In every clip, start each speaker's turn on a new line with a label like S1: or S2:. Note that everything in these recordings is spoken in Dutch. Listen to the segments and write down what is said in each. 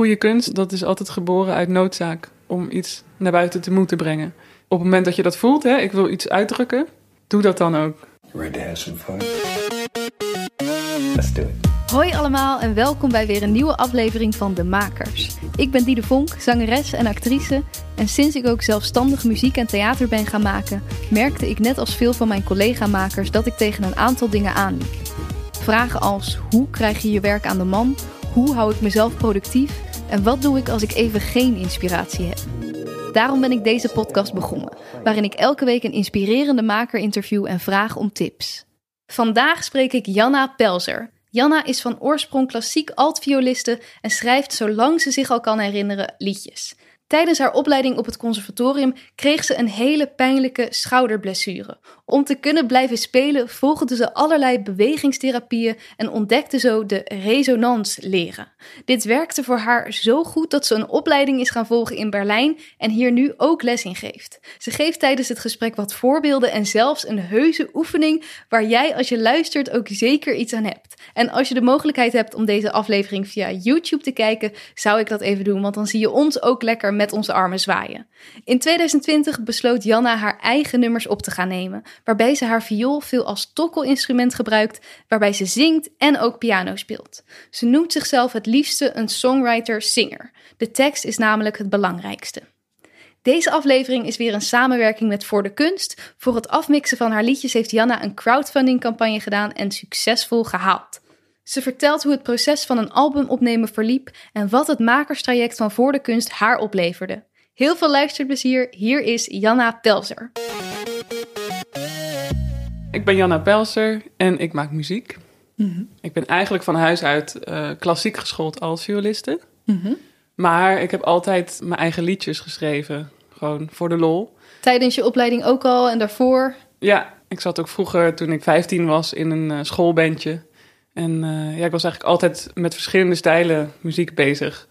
S1: goede kunst, dat is altijd geboren uit noodzaak om iets naar buiten te moeten brengen. Op het moment dat je dat voelt, hè, ik wil iets uitdrukken, doe dat dan ook. Ready to have some fun?
S2: Let's do it. Hoi allemaal en welkom bij weer een nieuwe aflevering van De Makers. Ik ben Diede Vonk, zangeres en actrice. En sinds ik ook zelfstandig muziek en theater ben gaan maken, merkte ik net als veel van mijn collega-makers dat ik tegen een aantal dingen aanliep. Vragen als hoe krijg je je werk aan de man? Hoe hou ik mezelf productief? En wat doe ik als ik even geen inspiratie heb? Daarom ben ik deze podcast begonnen, waarin ik elke week een inspirerende maker interview en vraag om tips. Vandaag spreek ik Janna Pelzer. Janna is van oorsprong klassiek altvioliste en schrijft zolang ze zich al kan herinneren liedjes. Tijdens haar opleiding op het conservatorium kreeg ze een hele pijnlijke schouderblessure. Om te kunnen blijven spelen volgde ze allerlei bewegingstherapieën en ontdekte zo de resonansleren. Dit werkte voor haar zo goed dat ze een opleiding is gaan volgen in Berlijn en hier nu ook les in geeft. Ze geeft tijdens het gesprek wat voorbeelden en zelfs een heuse oefening waar jij als je luistert ook zeker iets aan hebt. En als je de mogelijkheid hebt om deze aflevering via YouTube te kijken, zou ik dat even doen, want dan zie je ons ook lekker met onze armen zwaaien. In 2020 besloot Janna haar eigen nummers op te gaan nemen, waarbij ze haar viool veel als tokkelinstrument gebruikt, waarbij ze zingt en ook piano speelt. Ze noemt zichzelf het liefste een songwriter-singer. De tekst is namelijk het belangrijkste. Deze aflevering is weer een samenwerking met Voor de Kunst. Voor het afmixen van haar liedjes heeft Janna een crowdfunding-campagne gedaan en succesvol gehaald. Ze vertelt hoe het proces van een album opnemen verliep en wat het makerstraject van Voor de Kunst haar opleverde. Heel veel luisterplezier, hier is Janna Pelzer.
S1: Ik ben Janna Pelzer en ik maak muziek. Mhm. Ik ben eigenlijk van huis uit uh, klassiek geschoold als violiste. Mhm. Maar ik heb altijd mijn eigen liedjes geschreven, gewoon voor de lol.
S2: Tijdens je opleiding ook al en daarvoor?
S1: Ja, ik zat ook vroeger toen ik 15 was in een uh, schoolbandje. En uh, ja, ik was eigenlijk altijd met verschillende stijlen muziek bezig.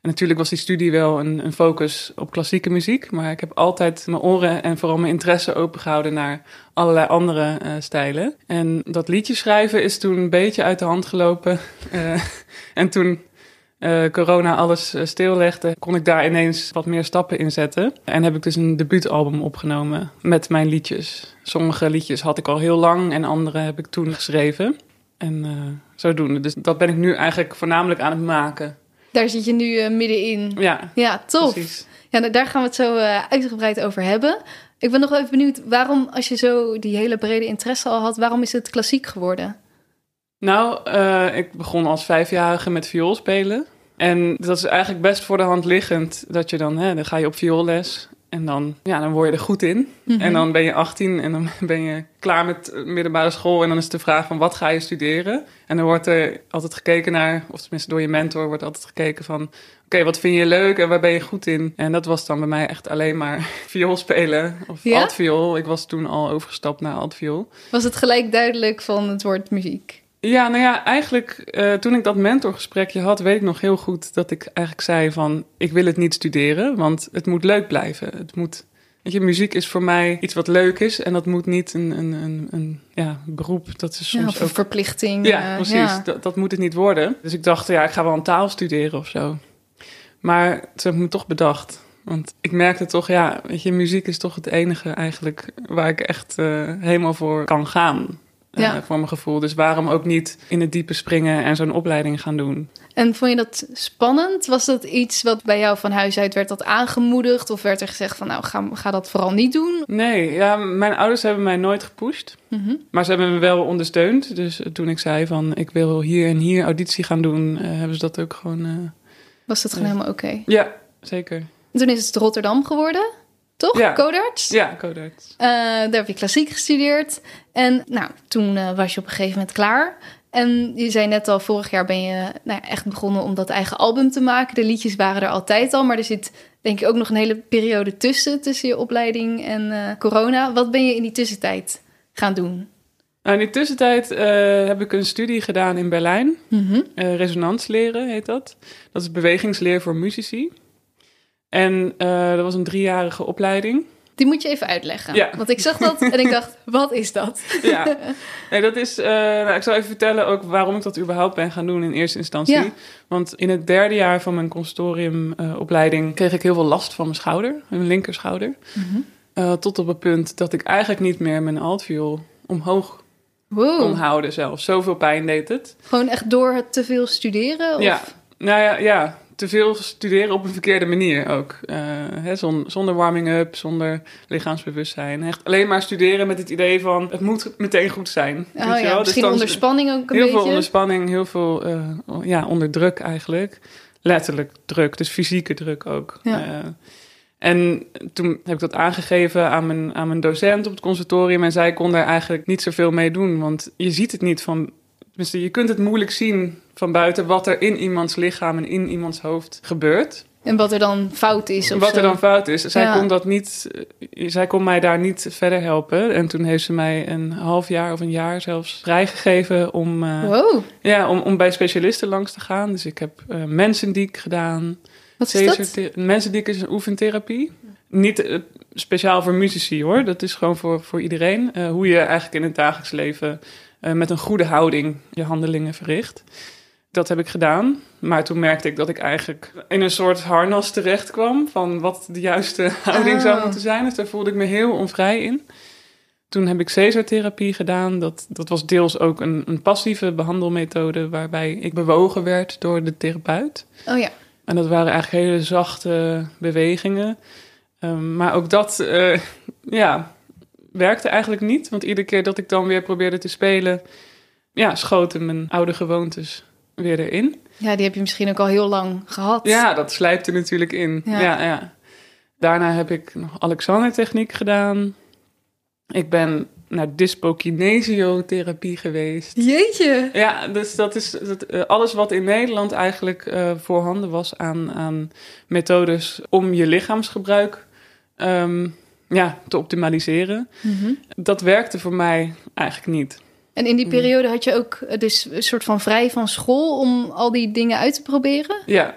S1: En natuurlijk was die studie wel een, een, focus op klassieke muziek. Maar ik heb altijd mijn oren en vooral mijn interesse opengehouden naar allerlei andere uh, stijlen. En dat liedje schrijven is toen een beetje uit de hand gelopen. Uh, en toen corona alles stillegde, kon ik daar ineens wat meer stappen in zetten. En heb ik dus een debuutalbum opgenomen met mijn liedjes. Sommige liedjes had ik al heel lang en andere heb ik toen geschreven. En uh, zodoende. Dus dat ben ik nu eigenlijk voornamelijk aan het maken.
S2: Daar zit je nu uh, middenin.
S1: Ja,
S2: ja tof. Precies. Ja, daar gaan we het zo uh, uitgebreid over hebben. Ik ben nog even benieuwd, waarom, als je zo die hele brede interesse al had, waarom is het klassiek geworden?
S1: Nou, ik begon als vijfjarige met viool spelen. En dat is eigenlijk best voor de hand liggend dat je dan, hè, dan ga je op vioolles. En dan, ja, dan word je er goed in. Mhm. En dan ben je 18 en dan ben je klaar met middelbare school. En dan is de vraag van wat ga je studeren? En dan wordt er altijd gekeken naar, of tenminste door je mentor wordt altijd gekeken van... Oké, wat vind je leuk en waar ben je goed in? En dat was dan bij mij echt alleen maar viool spelen of ja? altviool. Ik was toen al overgestapt naar altviool.
S2: Was het gelijk duidelijk van het woord muziek?
S1: Ja, nou ja, eigenlijk uh, toen ik dat mentorgesprekje had, weet ik nog heel goed dat ik eigenlijk zei van ik wil het niet studeren, want het moet leuk blijven. Het moet, weet je, muziek is voor mij iets wat leuk is en dat moet niet een, een, een, een ja, beroep. Dat is soms
S2: ja, ook verplichting.
S1: Ja, uh, precies. Ja. Dat, dat moet het niet worden. Dus ik dacht, ja, ik ga wel een taal studeren of zo. Maar ze hebben me toch bedacht. Want ik merkte toch, ja, weet je, muziek is toch het enige eigenlijk waar ik echt uh, helemaal voor kan gaan ja. uh, voor mijn gevoel. Dus waarom ook niet in het diepe springen en zo'n opleiding gaan doen?
S2: En vond je dat spannend? Was dat iets wat bij jou van huis uit werd dat aangemoedigd? Of werd er gezegd van nou, ga, ga dat vooral niet doen?
S1: Nee, ja, mijn ouders hebben mij nooit gepusht. Mm -hmm. Maar ze hebben me wel ondersteund. Dus toen ik zei van ik wil hier en hier auditie gaan doen, uh, hebben ze dat ook gewoon... Uh,
S2: Was dat gewoon helemaal oké? Okay?
S1: Ja, zeker.
S2: En toen is het Rotterdam geworden? Toch? Ja. Codarts?
S1: Ja, Codarts.
S2: Uh, daar heb je klassiek gestudeerd. En nou, toen uh, was je op een gegeven moment klaar. En je zei net al, vorig jaar ben je nou, echt begonnen om dat eigen album te maken. De liedjes waren er altijd al, maar er zit denk ik ook nog een hele periode tussen, tussen je opleiding en uh, corona. Wat ben je in die tussentijd gaan doen?
S1: Nou, in die tussentijd heb ik een studie gedaan in Berlijn. Mm -hmm. resonansleren heet dat. Dat is bewegingsleer voor muzici. En uh, dat was een driejarige opleiding.
S2: Die moet je even uitleggen.
S1: Ja.
S2: Want ik zag dat en ik dacht, wat is dat?
S1: Ja, nee, dat is. eh, nou, ik zal even vertellen ook waarom ik dat überhaupt ben gaan doen in eerste instantie.
S2: Ja.
S1: Want in het derde jaar van mijn consortiumopleiding kreeg ik heel veel last van mijn schouder, mijn linkerschouder.
S2: Mhm.
S1: Eh, tot op het punt dat ik eigenlijk niet meer mijn altviool omhoog
S2: Wow.
S1: kon houden zelf. Zoveel pijn deed het.
S2: Gewoon echt door het te veel studeren? Of?
S1: Ja, nou ja, ja, te veel studeren op een verkeerde manier ook. Eh, hè, zon- zonder warming-up, zonder lichaamsbewustzijn. Echt alleen maar studeren met het idee van het moet meteen goed zijn.
S2: Oh ja, misschien
S1: Dus dan-
S2: onder spanning ook een
S1: heel
S2: beetje.
S1: veel onder spanning, heel veel eh, ja, onder druk eigenlijk. Letterlijk druk, dus fysieke druk ook.
S2: Ja.
S1: Eh, en toen heb ik dat aangegeven aan mijn, aan mijn docent op het conservatorium. En zij kon daar eigenlijk niet zoveel mee doen. Want je ziet het niet van. Tenminste, je kunt het moeilijk zien van buiten wat er in iemands lichaam en in iemands hoofd gebeurt.
S2: En wat er dan fout is of
S1: Wat
S2: zo.
S1: er dan fout is. Zij
S2: Ja.
S1: kon dat niet. eh, Zij kon mij daar niet verder helpen. En toen heeft ze mij een half jaar of een jaar zelfs vrijgegeven om. eh,
S2: Wow,
S1: ja, om, om bij specialisten langs te gaan. Dus ik heb eh mensendiek gedaan.
S2: wat is dat?
S1: Mensendiek is een oefentherapie. Niet speciaal voor muzici hoor. Dat is gewoon voor, voor iedereen. Hoe je eigenlijk in het dagelijks leven met een goede houding je handelingen verricht. Dat heb ik gedaan. Maar toen merkte ik dat ik eigenlijk in een soort harnas terecht kwam. Van wat de juiste houding zou
S2: Oh.
S1: moeten zijn. Dus daar voelde ik me heel onvrij in. Toen heb ik Cesar-therapie gedaan. Dat, dat was deels ook een, een passieve behandelmethode... waarbij ik bewogen werd door de therapeut.
S2: Oh ja,
S1: En dat waren eigenlijk hele zachte bewegingen. Ehm, maar ook dat eh, ja, werkte eigenlijk niet. Want iedere keer dat ik dan weer probeerde te spelen... Ja, schoten mijn oude gewoontes weer erin.
S2: ja, die heb je misschien ook al heel lang gehad.
S1: Ja, dat slijpt er natuurlijk in.
S2: Ja.
S1: Ja. Ja, Daarna heb ik nog Alexander-techniek gedaan. Ik ben naar dyspokinesiotherapie geweest.
S2: Jeetje.
S1: Ja, dus dat is dat, eh, alles wat in Nederland eigenlijk eh, voorhanden was aan, aan methodes om je lichaamsgebruik ehm, ja, te optimaliseren.
S2: Mhm.
S1: Dat werkte voor mij eigenlijk niet.
S2: En in die
S1: Mm.
S2: periode had je ook eh, dus een soort van vrij van school om al die dingen uit te proberen?
S1: Ja,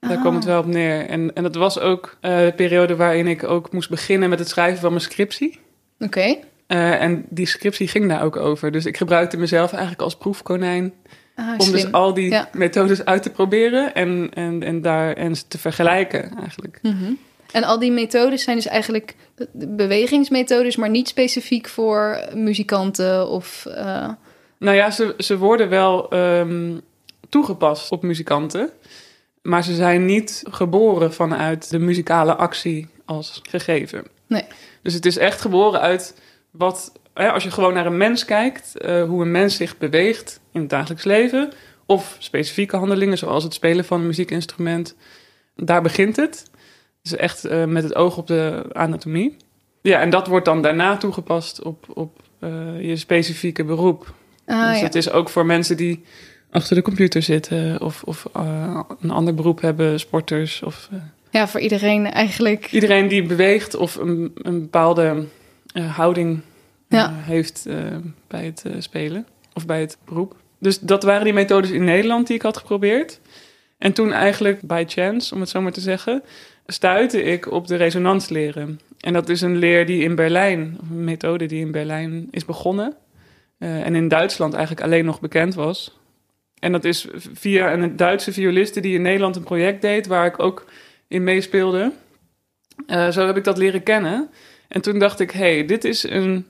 S1: daar
S2: Ah.
S1: kwam het wel op neer. En, en dat was ook eh, de periode waarin ik ook moest beginnen met het schrijven van mijn scriptie.
S2: Oké.
S1: Eh, en die scriptie ging daar ook over. Dus ik gebruikte mezelf eigenlijk als proefkonijn
S2: Ah,
S1: om
S2: slim.
S1: dus al die
S2: Ja.
S1: methodes uit te proberen en, en, en daar en ze te vergelijken eigenlijk.
S2: Mhm. En al die methodes zijn dus eigenlijk bewegingsmethodes, maar niet specifiek voor muzikanten of. eh,
S1: Nou ja, ze, ze worden wel ehm, toegepast op muzikanten. Maar ze zijn niet geboren vanuit de muzikale actie als gegeven.
S2: Nee.
S1: Dus het is echt geboren uit wat, als je gewoon naar een mens kijkt, eh, hoe een mens zich beweegt in het dagelijks leven. Of specifieke handelingen, zoals het spelen van een muziekinstrument. Daar begint het. Dus echt eh, met het oog op de anatomie. Ja, en dat wordt dan daarna toegepast op, op eh, je specifieke beroep.
S2: ah,
S1: dus
S2: ja.
S1: het is ook voor mensen die achter de computer zitten of, of eh, een ander beroep hebben, sporters of
S2: ja, voor iedereen eigenlijk.
S1: iedereen die beweegt of een, een bepaalde houding
S2: Ja.
S1: heeft bij het spelen of bij het beroep. Dus dat waren die methodes in Nederland die ik had geprobeerd. En toen eigenlijk by chance, om het zo maar te zeggen, stuitte ik op de resonansleren. En dat is een leer die in Berlijn, een methode die in Berlijn is begonnen. eh, en in Duitsland eigenlijk alleen nog bekend was. En dat is via een Duitse violiste die in Nederland een project deed, waar ik ook in meespeelde. Eh, zo heb ik dat leren kennen. En toen dacht ik, hey, dit is een.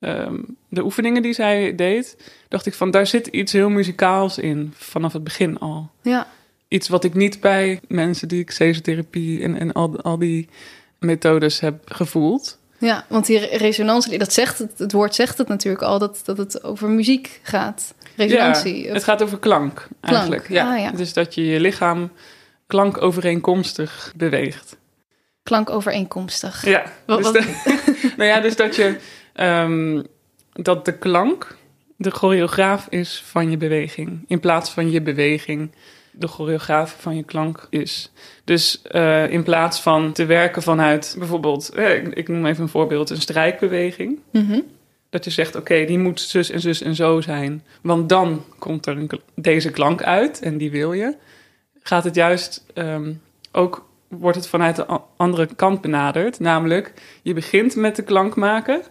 S1: ehm, de oefeningen die zij deed, dacht ik van daar zit iets heel muzikaals in vanaf het begin al.
S2: Ja,
S1: Iets wat ik niet bij mensen die ik seizotherapie en, en al, al die methodes heb gevoeld.
S2: ja, want die re- resonantie, dat zegt het, het woord zegt het natuurlijk al, dat, dat het over muziek gaat. Resonantie.
S1: Ja, het gaat over klank eigenlijk. Ja.
S2: Ah, ja.
S1: Dus dat je je lichaam klankovereenkomstig beweegt.
S2: Klankovereenkomstig.
S1: Ja,
S2: Wat-
S1: dus,
S2: wat-
S1: de- nou ja, dus dat je ehm, dat de klank de choreograaf is van je beweging, in plaats van je beweging de choreograaf van je klank is. Dus eh, in plaats van te werken vanuit bijvoorbeeld, eh, ik, ik noem even een voorbeeld, een strijkbeweging.
S2: Mhm.
S1: Dat je zegt, oké, die moet zus en zus en zo zijn. Want dan komt er een, deze klank uit en die wil je. Gaat het juist ehm, ook wordt het vanuit de andere kant benaderd. Namelijk, je begint met de klank maken.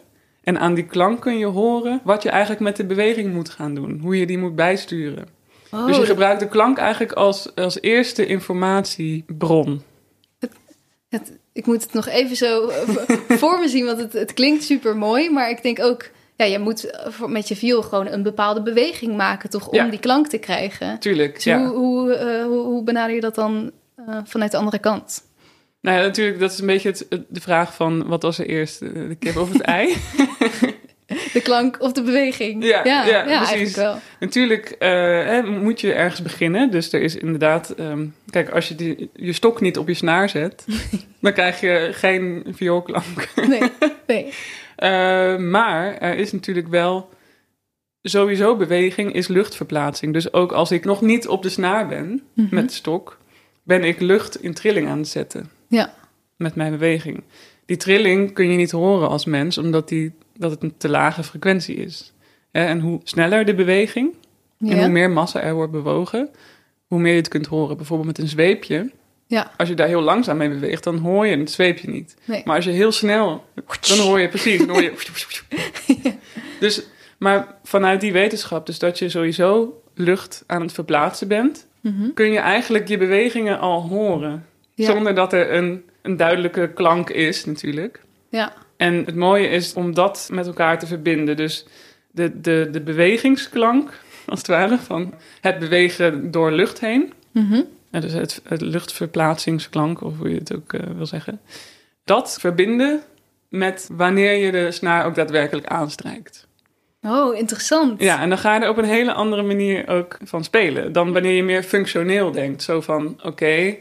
S1: En aan die klank kun je horen wat je eigenlijk met de beweging moet gaan doen. Hoe je die moet bijsturen.
S2: Oh,
S1: dus je gebruikt de klank eigenlijk als, als eerste informatiebron.
S2: het, ik moet het nog even zo eh, voor me zien, want het, het klinkt super mooi. Maar ik denk ook, ja, je moet voor- met je viool gewoon een bepaalde beweging maken, toch? Om
S1: Ja.
S2: die klank te krijgen.
S1: Tuurlijk,
S2: Dus
S1: ja.
S2: hoe, hoe, eh, hoe, hoe benader je dat dan eh, vanuit de andere kant?
S1: Nou ja, natuurlijk, dat is een beetje het, het- de vraag van wat was er eerst, eh, de kip of het ei?
S2: De klank of de beweging?
S1: Ja, ja, precies.
S2: eigenlijk wel.
S1: natuurlijk eh, hè, moet je ergens beginnen. Dus er is inderdaad, ehm, kijk, als je die, je stok niet op je snaar zet, dan krijg je geen vioolklank.
S2: Nee, nee.
S1: Eh, maar er is natuurlijk wel sowieso beweging is luchtverplaatsing. Dus ook als ik nog niet op de snaar ben
S2: Mhm.
S1: met de stok, ben ik lucht in trilling aan het zetten
S2: Ja,
S1: met mijn beweging. Die trilling kun je niet horen als mens, omdat die, dat het een te lage frequentie is. En hoe sneller de beweging en hoe meer massa er wordt bewogen, hoe meer je het kunt horen. Bijvoorbeeld met een zweepje.
S2: ja.
S1: Als je daar heel langzaam mee beweegt, dan hoor je het zweepje niet.
S2: Nee.
S1: Maar als je heel snel, dan hoor je precies. Dan hoor je... Dus, maar vanuit die wetenschap, dus dat je sowieso lucht aan het verplaatsen bent,
S2: Mhm.
S1: kun je eigenlijk je bewegingen al horen. Zonder dat er een, een duidelijke klank is, natuurlijk.
S2: Ja,
S1: En het mooie is om dat met elkaar te verbinden. Dus de, de, de bewegingsklank, als het ware, van het bewegen door lucht heen.
S2: Mhm.
S1: Ja, dus het, het luchtverplaatsingsklank, of hoe je het ook eh, wil zeggen. Dat verbinden met wanneer je de snaar ook daadwerkelijk aanstrijkt.
S2: Oh, interessant.
S1: Ja, en dan ga je er op een hele andere manier ook van spelen. Dan wanneer je meer functioneel denkt. Zo van, oké,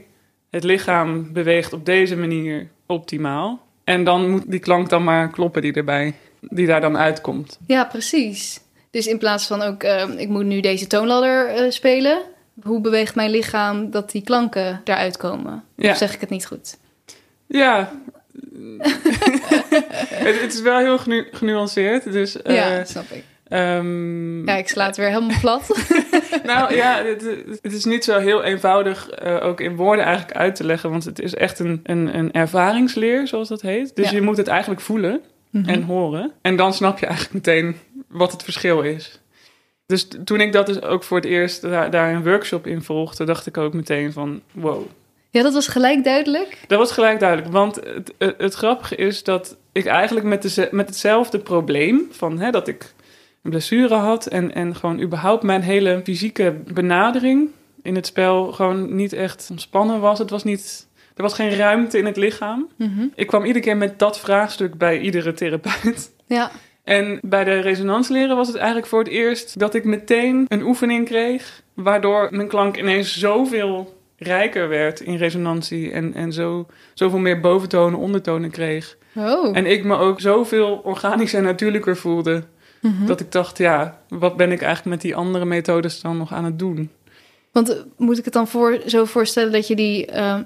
S1: het lichaam beweegt op deze manier optimaal. En dan moet die klank dan maar kloppen die erbij, die daar dan uitkomt.
S2: Ja, precies. Dus in plaats van ook, eh, ik moet nu deze toonladder eh, spelen. Hoe beweegt mijn lichaam dat die klanken eruit komen?
S1: Ja.
S2: Of zeg ik het niet goed?
S1: Ja. het, het is wel heel genu- genuanceerd. Dus, eh,
S2: ja, snap ik.
S1: Ehm,
S2: Ja, ik sla het weer helemaal plat.
S1: Nou ja, het, het is niet zo heel eenvoudig eh, ook in woorden eigenlijk uit te leggen. Want het is echt een, een, een ervaringsleer, zoals dat heet. Dus
S2: Ja.
S1: je moet het eigenlijk voelen
S2: Mhm.
S1: en horen. En dan snap je eigenlijk meteen wat het verschil is. Dus toen ik dat dus ook voor het eerst daar, daar een workshop in volgde, dacht ik ook meteen van wow.
S2: Ja, dat was gelijk duidelijk.
S1: Dat was gelijk duidelijk. Want het, het, het grappige is dat ik eigenlijk met, de, met hetzelfde probleem, van, hè, dat ik een blessure had en, en gewoon überhaupt mijn hele fysieke benadering in het spel gewoon niet echt ontspannen was. Het was niet, er was geen ruimte in het lichaam.
S2: Mhm.
S1: Ik kwam iedere keer met dat vraagstuk bij iedere therapeut.
S2: Ja,
S1: En bij de resonansleren was het eigenlijk voor het eerst dat ik meteen een oefening kreeg, waardoor mijn klank ineens zoveel rijker werd in resonantie en, en zo, zoveel meer boventonen, ondertonen kreeg.
S2: oh.
S1: En ik me ook zoveel organischer en natuurlijker voelde,
S2: Mhm.
S1: dat ik dacht, ja, wat ben ik eigenlijk met die andere methodes dan nog aan het doen?
S2: Want eh, moet ik het dan voor, zo voorstellen dat je die, eh,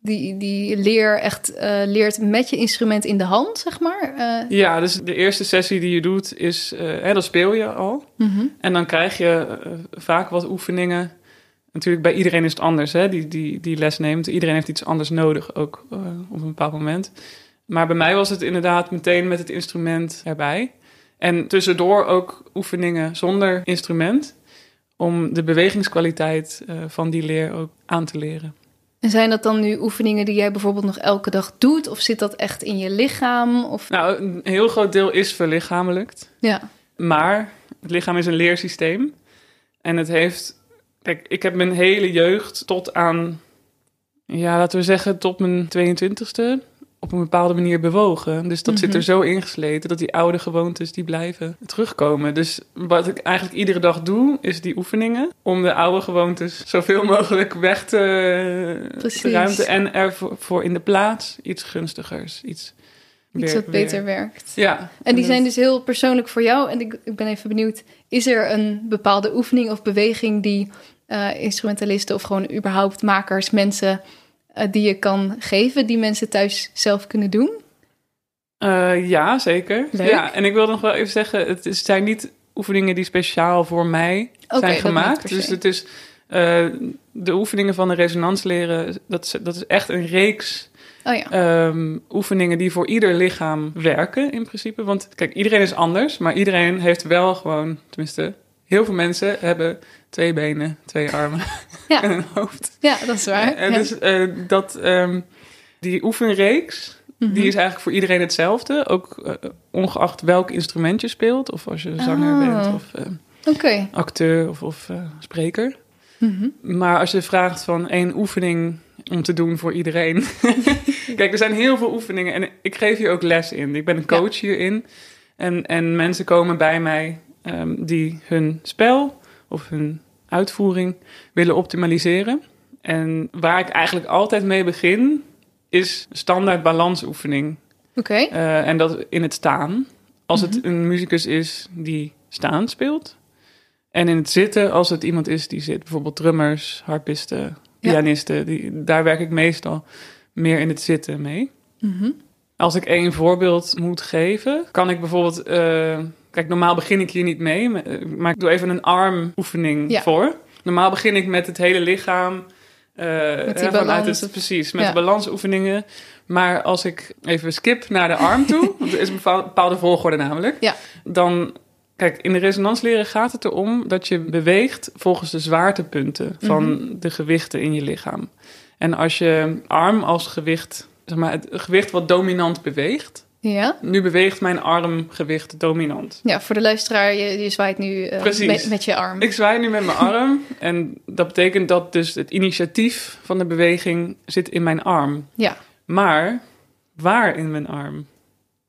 S2: die, die leer echt eh, leert met je instrument in de hand, zeg maar? Eh,
S1: Ja, dus de eerste sessie die je doet is, hè, dan speel je al.
S2: mhm.
S1: En dan krijg je vaak wat oefeningen. Natuurlijk, bij iedereen is het anders, hè, die, die, die les neemt. Iedereen heeft iets anders nodig, ook op een bepaald moment. Maar bij mij was het inderdaad meteen met het instrument erbij. En tussendoor ook oefeningen zonder instrument. Om de bewegingskwaliteit eh, van die leer ook aan te leren.
S2: En zijn dat dan nu oefeningen die jij bijvoorbeeld nog elke dag doet? Of zit dat echt in je lichaam? Of...
S1: Nou, een heel groot deel is verlichamelijkt.
S2: Ja,
S1: Maar het lichaam is een leersysteem. En het heeft. Kijk, ik heb mijn hele jeugd tot aan. Ja, laten we zeggen, tot mijn 22e. Op een bepaalde manier bewogen. Dus dat zit
S2: Mhm.
S1: er zo ingesleten dat die oude gewoontes die blijven terugkomen. Dus wat ik eigenlijk iedere dag doe, is die oefeningen. Om de oude gewoontes zoveel mogelijk weg te,
S2: Precies.
S1: ruimte. En er voor, voor in de plaats iets gunstigers. Iets,
S2: iets wat beter
S1: weer-
S2: werkt.
S1: Ja.
S2: En die zijn dus heel persoonlijk voor jou. En ik, ik ben even benieuwd, is er een bepaalde oefening of beweging die eh, instrumentalisten of gewoon überhaupt makers, mensen, die je kan geven, die mensen thuis zelf kunnen doen?
S1: Eh, ja, zeker.
S2: Leuk.
S1: Ja, en ik wil nog wel even zeggen, het zijn niet oefeningen die speciaal voor mij zijn gemaakt. Dus het is Eh, de oefeningen van de resonans leren, dat is, dat is echt een reeks
S2: Oh ja.
S1: ehm, oefeningen die voor ieder lichaam werken in principe. Want kijk, iedereen is anders, maar iedereen heeft wel gewoon, tenminste, heel veel mensen hebben twee benen, twee armen
S2: Ja.
S1: en een hoofd.
S2: ja, dat is waar.
S1: En
S2: Ja.
S1: dus eh, dat, ehm, die oefenreeks,
S2: Mhm.
S1: die is eigenlijk voor iedereen hetzelfde. Ook eh, ongeacht welk instrument je speelt. Of als je zanger
S2: Oh.
S1: bent of eh, acteur of, of spreker.
S2: Mhm.
S1: Maar als je vraagt van één oefening om te doen voor iedereen. Kijk, er zijn heel veel oefeningen en ik geef hier ook les in. Ik ben een coach hierin. En, en mensen komen bij mij ehm, die hun spel of hun uitvoering willen optimaliseren. En waar ik eigenlijk altijd mee begin, is standaard balansoefening.
S2: Oké.
S1: Eh, en dat in het staan. Als het
S2: Mhm.
S1: een muzikus is die staan speelt. En in het zitten als het iemand is die zit. Bijvoorbeeld drummers, harpisten,
S2: Ja.
S1: pianisten. Die, daar werk ik meestal meer in het zitten mee.
S2: Mhm.
S1: Als ik één voorbeeld moet geven, kan ik bijvoorbeeld... eh, kijk, normaal begin ik hier niet mee. maar- eh, Maar ik doe even een armoefening
S2: Ja.
S1: voor. Normaal begin ik met het hele lichaam. eh,
S2: Met die
S1: vanuit
S2: balans.
S1: het, precies, met
S2: Ja.
S1: de balansoefeningen. Maar als ik even skip naar de arm toe, want er is een bepaal- bepaalde volgorde namelijk,
S2: Ja.
S1: dan, kijk, in de resonansleren gaat het erom dat je beweegt volgens de zwaartepunten van
S2: Mhm.
S1: de gewichten in je lichaam. En als je arm als gewicht, zeg maar, het gewicht wat dominant beweegt,
S2: Ja.
S1: nu beweegt mijn armgewicht dominant.
S2: Ja, voor de luisteraar, je, je zwaait nu eh, met, met je arm.
S1: Ik zwaai nu met mijn arm en dat betekent dat dus het initiatief van de beweging zit in mijn arm.
S2: Ja.
S1: Maar waar in mijn arm?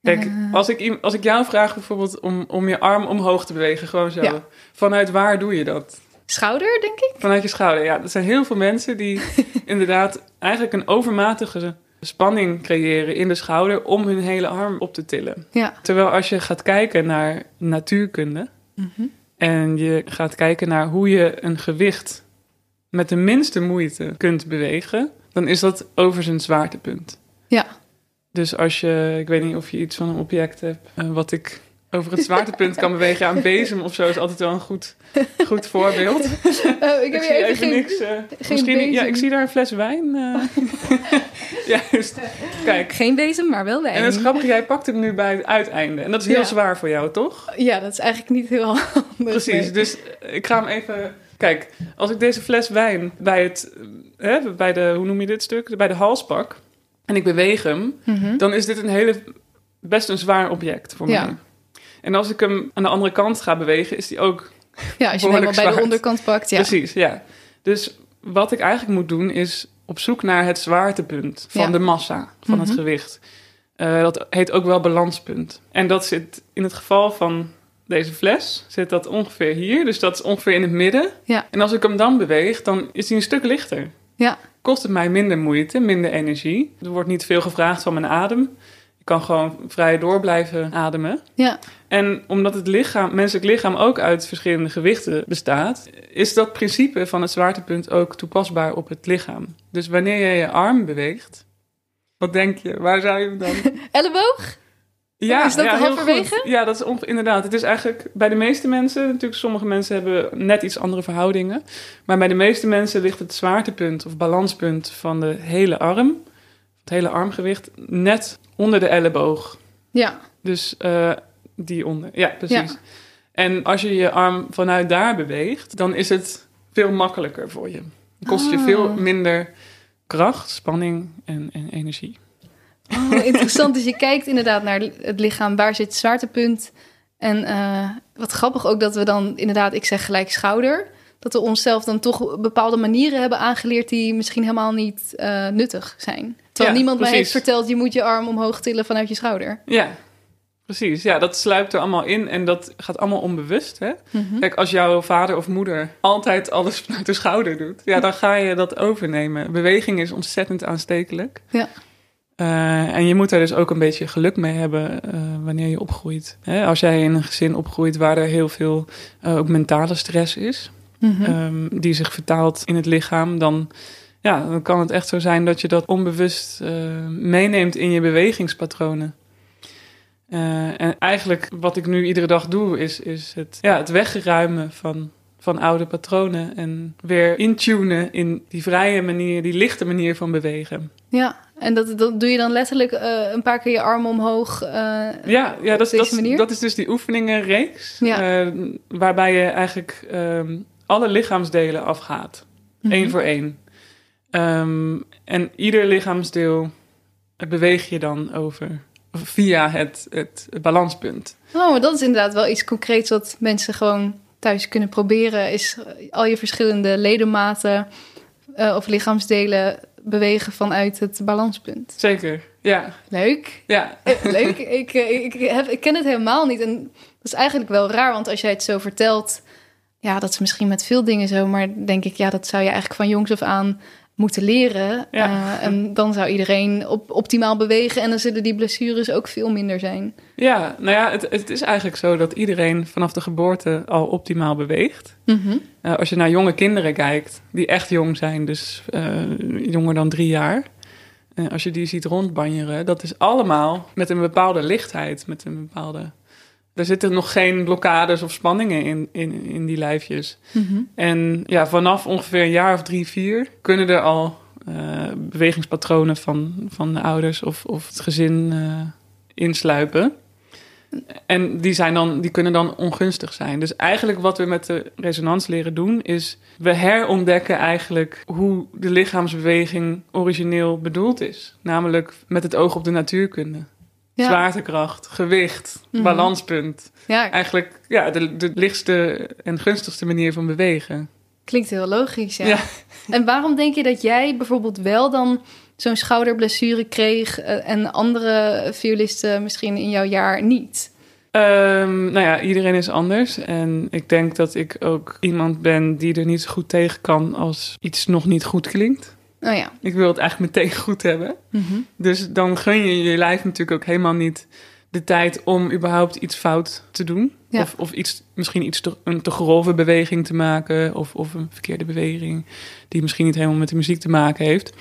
S1: Kijk,
S2: Eh.
S1: als, ik, als ik jou vraag bijvoorbeeld om, om je arm omhoog te bewegen, gewoon zo.
S2: Ja.
S1: Vanuit waar doe je dat?
S2: Schouder, denk ik?
S1: Vanuit je schouder. Ja, er zijn heel veel mensen die inderdaad eigenlijk een overmatige spanning creëren in de schouder om hun hele arm op te tillen.
S2: Ja.
S1: Terwijl als je gaat kijken naar natuurkunde
S2: Mhm.
S1: en je gaat kijken naar hoe je een gewicht met de minste moeite kunt bewegen, dan is dat over zijn zwaartepunt.
S2: Ja.
S1: Dus als je, ik weet niet of je iets van een object hebt, eh, wat ik over het zwaartepunt kan bewegen. Ja, een bezem of zo is altijd wel een goed, goed voorbeeld.
S2: Oh, ik heb
S1: zie
S2: hier even geen...
S1: niks. eh, misschien, ja,
S2: bezem.
S1: ik zie daar een fles wijn. eh. Juist. Kijk.
S2: Geen bezem, maar wel wijn.
S1: En het is grappig, jij pakt hem nu bij het uiteinde. En dat is heel
S2: Ja.
S1: zwaar voor jou, toch?
S2: Ja, dat is eigenlijk niet heel handig.
S1: Precies, dus ik ga hem even... Kijk, als ik deze fles wijn bij het... Hè, bij de, hoe noem je dit stuk? Bij de hals pak. En ik beweeg hem.
S2: Mhm.
S1: Dan is dit een hele... Best een zwaar object voor
S2: Ja.
S1: mij. En als ik hem aan de andere kant ga bewegen, is die ook...
S2: Ja, als je hem helemaal bij de onderkant pakt, ja.
S1: Precies, ja. Dus wat ik eigenlijk moet doen, is op zoek naar het zwaartepunt van
S2: Ja.
S1: de massa, van het
S2: Mhm.
S1: gewicht. Eh, dat heet ook wel balanspunt. En dat zit in het geval van deze fles, zit dat ongeveer hier. Dus dat is ongeveer in het midden.
S2: Ja.
S1: En als ik hem dan beweeg, dan is hij een stuk lichter.
S2: Ja.
S1: Kost het mij minder moeite, minder energie. Er wordt niet veel gevraagd van mijn adem. Ik kan gewoon vrij door blijven ademen.
S2: Ja.
S1: En omdat het lichaam, menselijk lichaam ook uit verschillende gewichten bestaat, is dat principe van het zwaartepunt ook toepasbaar op het lichaam. Dus wanneer je je arm beweegt, wat denk je? Waar zou je hem dan?
S2: Elleboog?
S1: Ja,
S2: Is dat
S1: ja,
S2: halverwege?
S1: Ja, dat is inderdaad. Het is eigenlijk bij de meeste mensen, natuurlijk sommige mensen hebben net iets andere verhoudingen, maar bij de meeste mensen ligt het zwaartepunt of balanspunt van de hele arm, het hele armgewicht, net onder de elleboog.
S2: Ja.
S1: Dus eh, die onder. Ja, precies.
S2: Ja.
S1: En als je je arm vanuit daar beweegt, dan is het veel makkelijker voor je. Kost je veel minder kracht, spanning en, en energie.
S2: Oh, interessant. Dus je kijkt inderdaad naar het lichaam. Waar zit het zwaartepunt? En eh, wat grappig ook dat we dan inderdaad, ik zeg gelijk schouder. Dat we onszelf dan toch bepaalde manieren hebben aangeleerd die misschien helemaal niet eh, nuttig zijn. Terwijl
S1: Ja,
S2: niemand mij heeft verteld, je moet je arm omhoog tillen vanuit je schouder.
S1: Ja, precies. Ja, dat sluipt er allemaal in en dat gaat allemaal onbewust. Hè?
S2: Mhm.
S1: Kijk, als jouw vader of moeder altijd alles vanuit de schouder doet, ja, dan ga je dat overnemen. Beweging is ontzettend aanstekelijk.
S2: Ja.
S1: Eh, en je moet er dus ook een beetje geluk mee hebben eh, wanneer je opgroeit. Hè? Als jij in een gezin opgroeit waar er heel veel eh, ook mentale stress is,
S2: Mhm.
S1: ehm, die zich vertaalt in het lichaam, dan, ja, dan kan het echt zo zijn dat je dat onbewust meeneemt in je bewegingspatronen. Eh, en eigenlijk wat ik nu iedere dag doe, is, is het, ja, het wegruimen van, van oude patronen en weer intunen in die vrije manier, die lichte manier van bewegen.
S2: Ja, en dat, dat doe je dan letterlijk uh, een paar keer je armen omhoog. Uh,
S1: ja, ja dat, dat, dat, is dus die oefeningenreeks. Ja. Waarbij je eigenlijk um, alle lichaamsdelen afgaat. Mm Eén voor één. Um, en ieder lichaamsdeel beweeg je dan over via het, het balanspunt.
S2: Oh, maar dat is inderdaad wel iets concreets wat mensen gewoon thuis kunnen proberen. Is al je verschillende ledematen uh, of lichaamsdelen bewegen vanuit het balanspunt.
S1: Zeker, ja.
S2: Leuk.
S1: Ja.
S2: Eh, leuk. ik, eh, ik, heb, ik ken het helemaal niet. En dat is eigenlijk wel raar, want als jij het zo vertelt... Ja, dat is misschien met veel dingen zo, maar denk ik... ja, dat zou je eigenlijk van jongs af aan moeten leren. Ja. Uh, en dan zou iedereen op, optimaal bewegen en dan zullen die blessures ook veel minder zijn.
S1: Ja, nou ja, het, het is eigenlijk zo dat iedereen vanaf de geboorte al optimaal beweegt. Mm -hmm. uh, als je naar jonge kinderen kijkt, die echt jong zijn, dus uh, jonger dan drie jaar. als je die ziet rondbanjeren, dat is allemaal met een bepaalde lichtheid, met een bepaalde er zitten nog geen blokkades of spanningen in, in, in die lijfjes. Mm En ja, vanaf ongeveer een jaar of drie, vier kunnen er al uh, bewegingspatronen van, van de ouders of, of het gezin uh, insluipen. En die, zijn dan, die kunnen dan ongunstig zijn. Dus eigenlijk wat we met de resonans leren doen, is we herontdekken eigenlijk hoe de lichaamsbeweging origineel bedoeld is. Namelijk met het oog op de natuurkunde. Zwaartekracht, gewicht, mhm. balanspunt. Ja. Eigenlijk ja, de, de lichtste en gunstigste manier van bewegen.
S2: Klinkt heel logisch, ja. En waarom denk je dat jij bijvoorbeeld wel dan zo'n schouderblessure kreeg eh, en andere violisten misschien in jouw jaar niet?
S1: Um, nou ja, iedereen is anders. En ik denk dat ik ook iemand ben die er niet zo goed tegen kan als iets nog niet goed klinkt.
S2: Oh ja.
S1: Ik wil het eigenlijk meteen goed hebben. Mhm. Dus dan gun je je lijf natuurlijk ook helemaal niet de tijd om überhaupt iets fout te doen. Of, of iets, misschien iets te, een te grove beweging te maken. Of, of een verkeerde beweging die misschien niet helemaal met de muziek te maken heeft.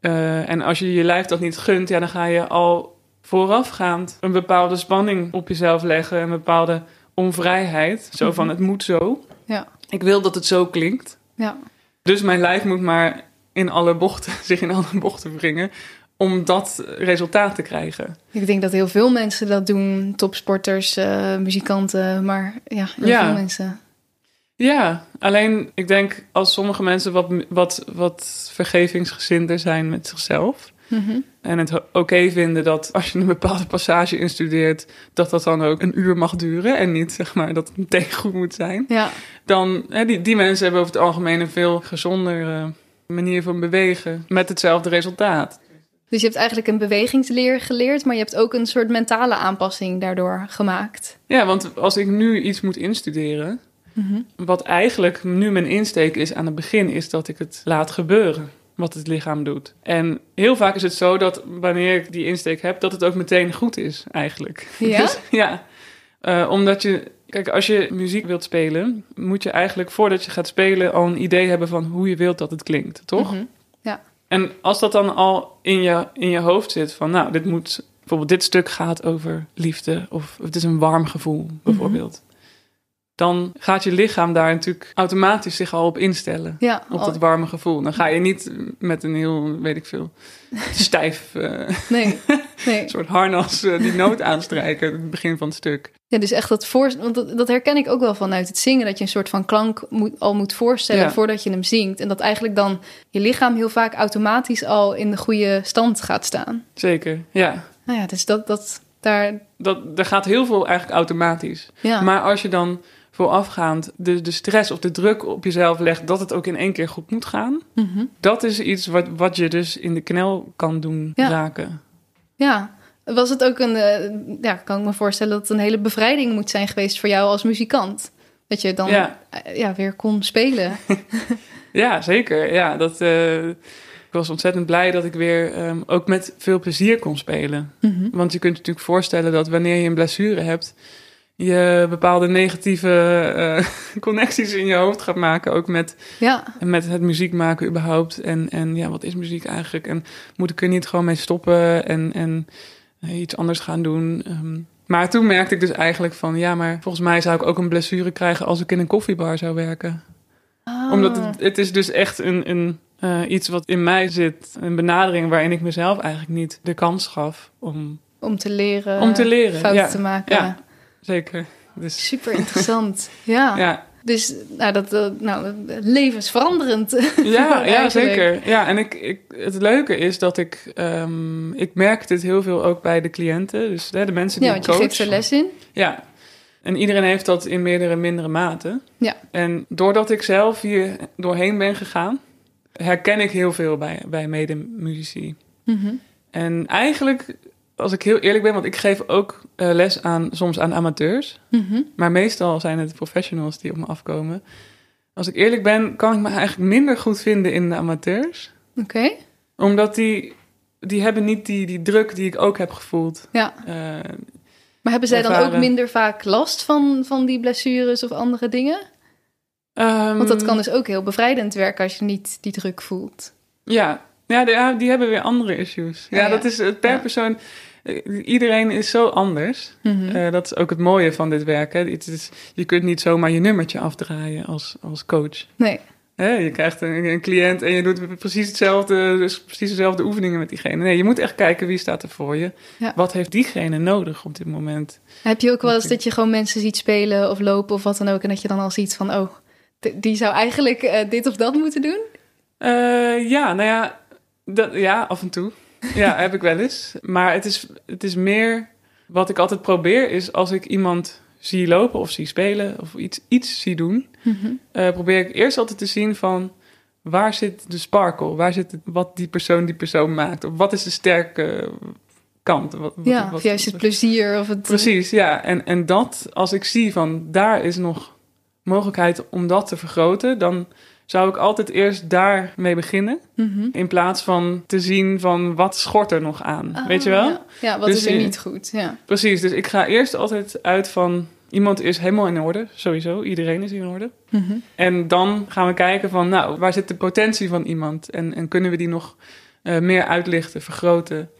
S1: Uh, en als je je lijf dat niet gunt, ja, dan ga je al voorafgaand een bepaalde spanning op jezelf leggen. Een bepaalde onvrijheid. Zo van, mhm. het moet zo.
S2: Ja.
S1: Ik wil dat het zo klinkt.
S2: Ja.
S1: Dus mijn lijf moet maar in alle bochten, zich in alle bochten wringen om dat resultaat te krijgen.
S2: Ik denk dat heel veel mensen dat doen, topsporters, uh, muzikanten, maar ja, heel ja. veel mensen.
S1: Ja, alleen ik denk als sommige mensen wat, wat, wat vergevingsgezinder zijn met zichzelf. Mm En het oké vinden dat als je een bepaalde passage instudeert, dat dat dan ook een uur mag duren en niet zeg maar dat het meteen goed moet zijn.
S2: Ja.
S1: Dan, hè, die, die mensen hebben over het algemeen een veel gezonder manier van bewegen met hetzelfde resultaat.
S2: Dus je hebt eigenlijk een bewegingsleer geleerd, maar je hebt ook een soort mentale aanpassing daardoor gemaakt.
S1: Ja, want als ik nu iets moet instuderen, mhm. wat eigenlijk nu mijn insteek is aan het begin, is dat ik het laat gebeuren wat het lichaam doet. En heel vaak is het zo dat wanneer ik die insteek heb, dat het ook meteen goed is eigenlijk.
S2: Ja?
S1: Dus, ja. Uh, omdat je Kijk, als je muziek wilt spelen, moet je eigenlijk voordat je gaat spelen al een idee hebben van hoe je wilt dat het klinkt, toch? Mhm.
S2: Ja.
S1: En als dat dan al in je, in je hoofd zit van, nou, dit moet, bijvoorbeeld dit stuk gaat over liefde of het is een warm gevoel, bijvoorbeeld dan gaat je lichaam daar natuurlijk automatisch zich al op instellen.
S2: Ja,
S1: op dat warme gevoel. Dan ga je niet met een heel, weet ik veel, stijf uh,
S2: nee, nee.
S1: soort harnas uh, die noot aanstrijken het begin van het stuk.
S2: Ja, dus echt dat voor, want dat, dat, herken ik ook wel vanuit het zingen, dat je een soort van klank moet, al moet voorstellen voordat je hem zingt. En dat eigenlijk dan je lichaam heel vaak automatisch al in de goede stand gaat staan.
S1: Zeker, ja.
S2: Nou ja, dus dat, dat daar...
S1: Dat, er gaat heel veel eigenlijk automatisch.
S2: Ja.
S1: Maar als je dan voorafgaand de, de stress of de druk op jezelf legt dat het ook in één keer goed moet gaan.
S2: Mhm.
S1: Dat is iets wat, wat je dus in de knel kan doen raken.
S2: Ja, was het ook een, uh, ja, kan ik me voorstellen dat het een hele bevrijding moet zijn geweest voor jou als muzikant. Dat je dan ja. Eh, ja weer kon spelen.
S1: ja, zeker. Ja, dat, uh, ik was ontzettend blij dat ik weer um, ook met veel plezier kon spelen.
S2: Mhm.
S1: Want je kunt je natuurlijk voorstellen dat wanneer je een blessure hebt, je bepaalde negatieve uh, connecties in je hoofd gaat maken. Ook met,
S2: ja.
S1: met het muziek maken überhaupt. En, en ja, wat is muziek eigenlijk? En moet ik er niet gewoon mee stoppen en, en uh, iets anders gaan doen? Um, Maar toen merkte ik dus eigenlijk van, ja, maar volgens mij zou ik ook een blessure krijgen als ik in een koffiebar zou werken.
S2: Ah.
S1: Omdat het, het is dus echt een, een, eh, iets wat in mij zit, een benadering waarin ik mezelf eigenlijk niet de kans gaf om,
S2: Om te leren.
S1: om te leren.
S2: Fouten
S1: ja,
S2: te maken.
S1: Ja, zeker. Dus
S2: Super interessant. ja.
S1: ja,
S2: Dus nou, dat, dat, nou, levensveranderend.
S1: Ja, ja zeker. Ja, en ik, ik, het leuke is dat ik... ehm, ik merk dit heel veel ook bij de cliënten. Dus hè, de mensen die
S2: Ja,
S1: ik
S2: want je
S1: coach.
S2: geeft er les in.
S1: Ja. En iedereen heeft dat in meerdere mindere mate.
S2: Ja.
S1: En doordat ik zelf hier doorheen ben gegaan... herken ik heel veel bij, bij medemuzici.
S2: Mhm.
S1: En eigenlijk, als ik heel eerlijk ben... want ik geef ook eh, les aan, soms aan amateurs...
S2: Mhm.
S1: maar meestal zijn het professionals die op me afkomen... Als ik eerlijk ben, kan ik me eigenlijk minder goed vinden in de amateurs
S2: Oké.
S1: omdat die, die hebben niet die, die druk die ik ook heb gevoeld.
S2: Ja.
S1: Eh,
S2: Maar hebben zij dan ook minder vaak last van, van die blessures of andere dingen?
S1: ehm,
S2: Want dat kan dus ook heel bevrijdend werken als je niet die druk voelt.
S1: Ja, ja, die hebben weer andere issues. Ja,
S2: ja.
S1: dat is per
S2: Ja.
S1: persoon. Eh, Iedereen is zo anders.
S2: Mhm.
S1: Eh, dat is ook het mooie van dit werk. Hè. Het is, je kunt niet zomaar je nummertje afdraaien als, als coach.
S2: Nee.
S1: Je krijgt een, een cliënt en je doet precies hetzelfde, dus precies dezelfde oefeningen met diegene. Nee, je moet echt kijken wie staat er voor je.
S2: Ja.
S1: Wat heeft diegene nodig op dit moment?
S2: Heb je ook wel eens dat je gewoon mensen ziet spelen of lopen of wat dan ook... en dat je dan al ziet van, oh, die zou eigenlijk eh, dit of dat moeten doen?
S1: Ja, nou ja, dat, ja, af en toe. Ja, heb ik wel eens. Maar het is, het is meer wat ik altijd probeer, is als ik iemand zie lopen of zie spelen of iets, iets zie doen,
S2: Mhm.
S1: eh, probeer ik eerst altijd te zien van waar zit de sparkle, waar zit het, wat die persoon die persoon maakt, of wat is de sterke kant. Wat, wat-
S2: Ja,
S1: wat-
S2: of juist het plezier of het...
S1: Precies, ja. En, en dat, als ik zie van daar is nog mogelijkheid om dat te vergroten, dan zou ik altijd eerst daarmee beginnen.
S2: Mhm.
S1: In plaats van te zien van wat schort er nog aan.
S2: Ah,
S1: Weet je wel?
S2: Ja, Ja, wat
S1: Dus
S2: is er niet goed? Ja.
S1: Precies, dus ik ga eerst altijd uit van iemand is helemaal in orde, sowieso. Iedereen is in orde.
S2: Mhm.
S1: En dan gaan we kijken van, nou, waar zit de potentie van iemand? En, en kunnen we die nog eh, meer uitlichten, vergroten?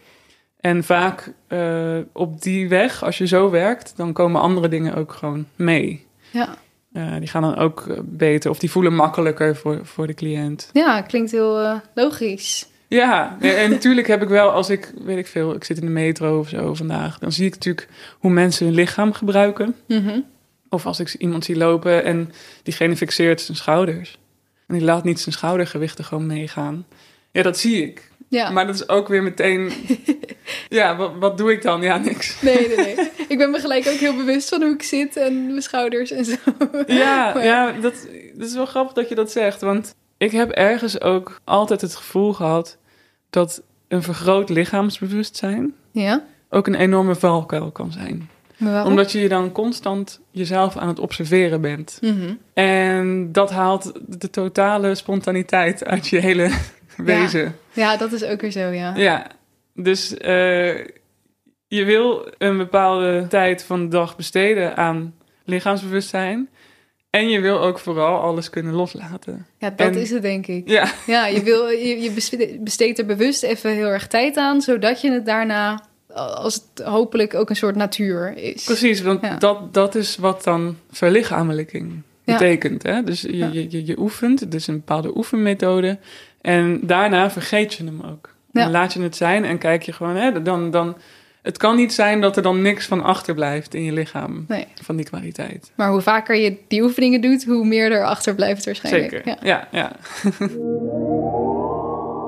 S1: En vaak eh, op die weg, als je zo werkt, dan komen andere dingen ook gewoon mee.
S2: Ja.
S1: Eh, die gaan dan ook eh, beter of die voelen makkelijker voor, voor de cliënt.
S2: ja, klinkt heel eh, logisch.
S1: Ja, en, natuurlijk heb ik wel, als ik, weet ik veel, ik zit in de metro of zo vandaag, dan zie ik natuurlijk hoe mensen hun lichaam gebruiken.
S2: Mhm.
S1: Of als ik iemand zie lopen en diegene fixeert zijn schouders. En die laat niet zijn schoudergewichten gewoon meegaan. Ja, dat zie ik.
S2: Ja.
S1: Maar dat is ook weer meteen... ja, wat, wat doe ik dan? Ja, niks.
S2: Nee, nee, nee. ik ben me gelijk ook heel bewust van hoe ik zit en mijn schouders en zo.
S1: Ja,
S2: Maar-
S1: ja dat, dat is wel grappig dat je dat zegt. Want ik heb ergens ook altijd het gevoel gehad... dat een vergroot lichaamsbewustzijn...
S2: Ja?
S1: ook een enorme valkuil kan zijn. Omdat je je dan constant jezelf aan het observeren bent.
S2: Mhm.
S1: En dat haalt de totale spontaniteit uit je hele wezen.
S2: Ja, dat is ook weer zo, ja.
S1: Ja, dus eh, je wil een bepaalde tijd van de dag besteden aan lichaamsbewustzijn. En je wil ook vooral alles kunnen loslaten.
S2: Ja, dat
S1: En-
S2: is het, denk ik.
S1: Ja,
S2: Ja, je, wil, je, je beste- besteedt er bewust even heel erg tijd aan, zodat je het daarna, als het hopelijk ook een soort natuur is.
S1: precies. Want
S2: Ja.
S1: dat, dat is wat dan verlichamelijking
S2: Ja.
S1: betekent. Hè? Dus je, je, je, je oefent, is een bepaalde oefenmethode. En daarna vergeet je hem ook.
S2: Ja.
S1: Dan laat je het zijn en kijk je gewoon... Hè, dan, dan, het kan niet zijn dat er dan niks van achterblijft in je lichaam.
S2: Nee.
S1: Van die kwaliteit.
S2: Maar hoe vaker je die oefeningen doet, hoe meer er achter blijft waarschijnlijk.
S1: Zeker.
S2: Ja.
S1: Ja, ja.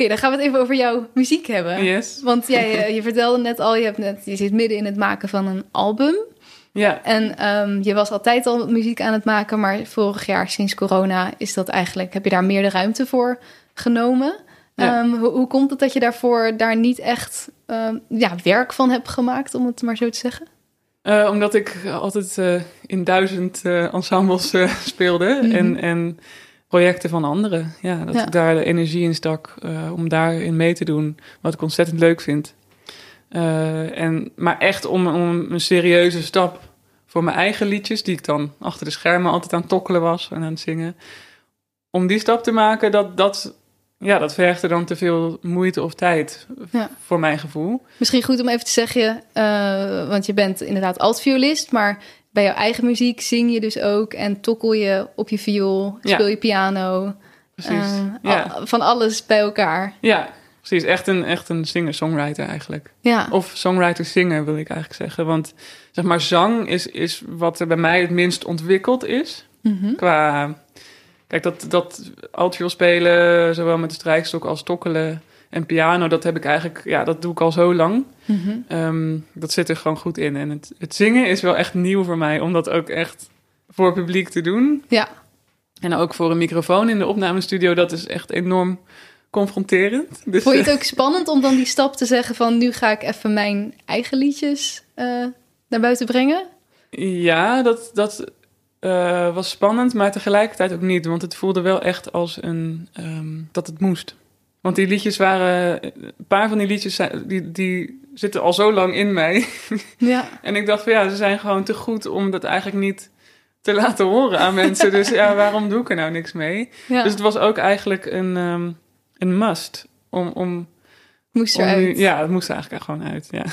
S2: Oké, dan gaan we het even over jouw muziek hebben.
S1: Yes.
S2: Want jij, eh, je vertelde net al, je, hebt net, je zit midden in het maken van een album.
S1: Ja,
S2: En ehm, je was altijd al muziek aan het maken, maar vorig jaar sinds corona is dat eigenlijk, heb je daar meer de ruimte voor genomen.
S1: Ja.
S2: Ehm, hoe, hoe komt het dat je daarvoor daar niet echt ehm, ja, werk van hebt gemaakt, om het maar zo te zeggen?
S1: Eh, omdat ik altijd eh, in duizend ensembles speelde
S2: Mhm.
S1: en, en projecten van anderen. Ja, dat
S2: Ja.
S1: ik daar de energie in stak eh, om daarin mee te doen, wat ik ontzettend leuk vind. Eh, en, maar echt om, om een serieuze stap voor mijn eigen liedjes, die ik dan achter de schermen altijd aan het tokkelen was en aan het zingen. Om die stap te maken, dat, dat, ja, dat vergde dan te veel moeite of tijd
S2: Ja.
S1: voor mijn gevoel.
S2: Misschien goed om even te zeggen, eh, want je bent inderdaad altviolist, maar bij jouw eigen muziek zing je dus ook en tokkel je op je viool, speel je piano,
S1: Precies.
S2: eh,
S1: ja.
S2: al- van alles bij elkaar.
S1: Ja, precies. Echt een, echt een singer-songwriter eigenlijk.
S2: Ja,
S1: Of songwriter-singer wil ik eigenlijk zeggen. Want zeg maar, zang is, is wat er bij mij het minst ontwikkeld is.
S2: Mhm.
S1: Qua, kijk, dat, dat spelen, zowel met de strijkstok als tokkelen en piano, dat heb ik eigenlijk, ja, dat doe ik al zo lang.
S2: Mhm.
S1: Ehm, dat zit er gewoon goed in. En het, het zingen is wel echt nieuw voor mij, om dat ook echt voor publiek te doen.
S2: ja.
S1: En ook voor een microfoon in de opnamestudio, dat is echt enorm confronterend. Dus,
S2: Vond je het ook spannend om dan die stap te zeggen van nu ga ik even mijn eigen liedjes eh, naar buiten brengen?
S1: Ja, dat, dat eh, was spannend, maar tegelijkertijd ook niet. Want het voelde wel echt als een, ehm, dat het moest. Want die liedjes waren... Een paar van die liedjes zijn, die, die zitten al zo lang in mij.
S2: Ja,
S1: En ik dacht van ja, ze zijn gewoon te goed om dat eigenlijk niet te laten horen aan mensen. Dus ja, waarom doe ik er nou niks mee?
S2: ja.
S1: Dus het was ook eigenlijk een, ehm, een must. Om, om,
S2: moest eruit.
S1: ja, het moest er eigenlijk gewoon uit. Ja.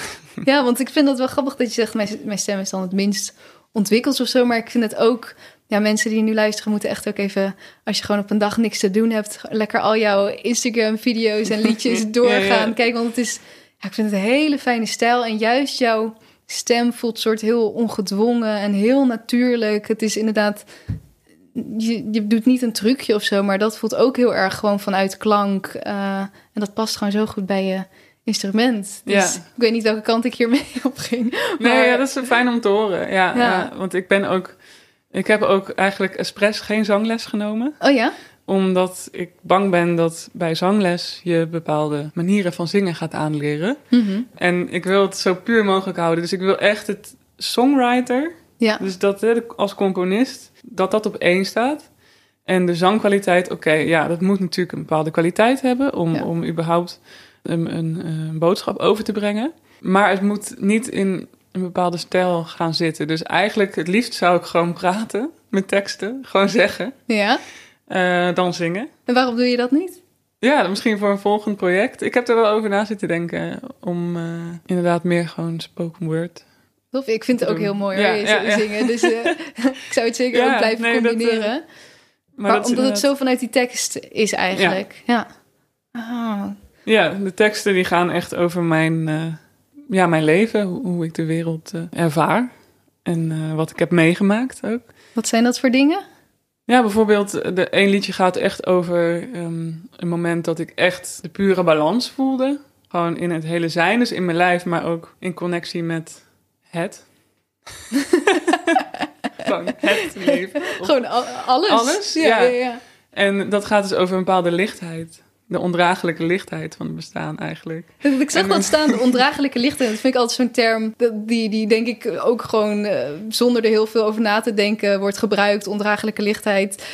S2: Ja, want ik vind dat wel grappig dat je zegt, mijn, mijn stem is dan het minst ontwikkeld of zo. Maar ik vind het ook, ja, mensen die nu luisteren moeten echt ook even, als je gewoon op een dag niks te doen hebt, lekker al jouw Instagram-video's en liedjes doorgaan.
S1: ja.
S2: Kijk, want het is, ja, ik vind het een hele fijne stijl. En juist jouw stem voelt soort heel ongedwongen en heel natuurlijk. Het is inderdaad, je, je doet niet een trucje of zo, maar dat voelt ook heel erg gewoon vanuit klank. eh, en dat past gewoon zo goed bij je instrument. Dus
S1: Ja.
S2: ik weet niet welke kant ik hiermee op ging.
S1: Nee,
S2: Maar-
S1: ja, dat is zo fijn om te horen. Ja,
S2: Ja.
S1: ja. want ik ben ook... Ik heb ook eigenlijk expres geen zangles genomen.
S2: Oh ja?
S1: Omdat ik bang ben dat bij zangles je bepaalde manieren van zingen gaat aanleren.
S2: Mhm.
S1: En ik wil het zo puur mogelijk houden. Dus ik wil echt het songwriter,
S2: Ja.
S1: dus dat als componist, dat dat op één staat. En de zangkwaliteit, oké, ja, dat moet natuurlijk een bepaalde kwaliteit hebben om,
S2: Ja.
S1: om überhaupt een, een, een boodschap over te brengen. Maar het moet niet in een bepaalde stijl gaan zitten. Dus eigenlijk, het liefst zou ik gewoon praten met teksten, gewoon zeggen,
S2: Ja.
S1: eh, dan zingen.
S2: En waarom doe je dat niet?
S1: Ja, misschien voor een volgend project. Ik heb er wel over na zitten denken om eh, inderdaad meer gewoon spoken word.
S2: Tof. Ik vind het ook heel mooi
S1: Ja, ja, ja.
S2: zingen. Dus eh, ik zou het zeker
S1: Ja,
S2: ook blijven
S1: nee, dat,
S2: combineren. maar omdat het zo vanuit die tekst is eigenlijk. Ja. Ah.
S1: Ja, de teksten die gaan echt over mijn, ja, mijn leven, hoe, ik de wereld eh, ervaar. En eh, wat ik heb meegemaakt ook.
S2: Wat zijn dat voor dingen?
S1: Ja, bijvoorbeeld, eh, de een liedje gaat echt over ehm, een moment dat ik echt de pure balans voelde. Gewoon in het hele zijn, dus in mijn lijf, maar ook in connectie met het. Gewoon het leven.
S2: Gewoon al- alles?
S1: Alles,
S2: Ja,
S1: ja.
S2: ja. ja.
S1: En dat gaat dus over een bepaalde lichtheid. De ondraaglijke lichtheid van het bestaan eigenlijk.
S2: Ik
S1: En-
S2: dat staan, de ondraaglijke lichten. Dat vind ik altijd zo'n term, die, die denk ik ook gewoon eh, zonder er heel veel over na te denken wordt gebruikt. Ondraaglijke lichtheid.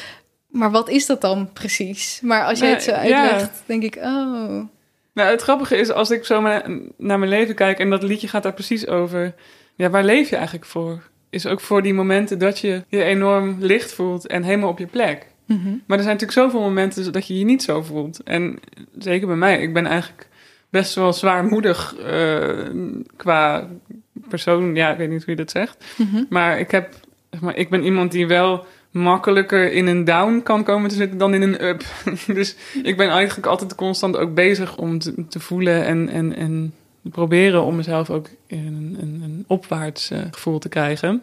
S2: Maar wat is dat dan precies? Maar als jij het zo
S1: ja.
S2: uitlegt, denk ik, oh.
S1: Nou, het grappige is, als ik zo naar mijn leven kijk en dat liedje gaat daar precies over. Ja, waar leef je eigenlijk voor? Is ook voor die momenten dat je je enorm licht voelt en helemaal op je plek.
S2: Mhm.
S1: Maar er zijn natuurlijk zoveel momenten dat je je niet zo voelt. En zeker bij mij, ik ben eigenlijk best wel zwaarmoedig eh, qua persoon. Ja, ik weet niet hoe je dat zegt.
S2: Mhm.
S1: Maar ik heb zeg maar, ik ben iemand die wel makkelijker in een down kan komen te zitten dan in een up. dus ik ben eigenlijk altijd constant ook bezig om te, te voelen en, en, en proberen om mezelf ook in een, een, een opwaarts uh, gevoel te krijgen.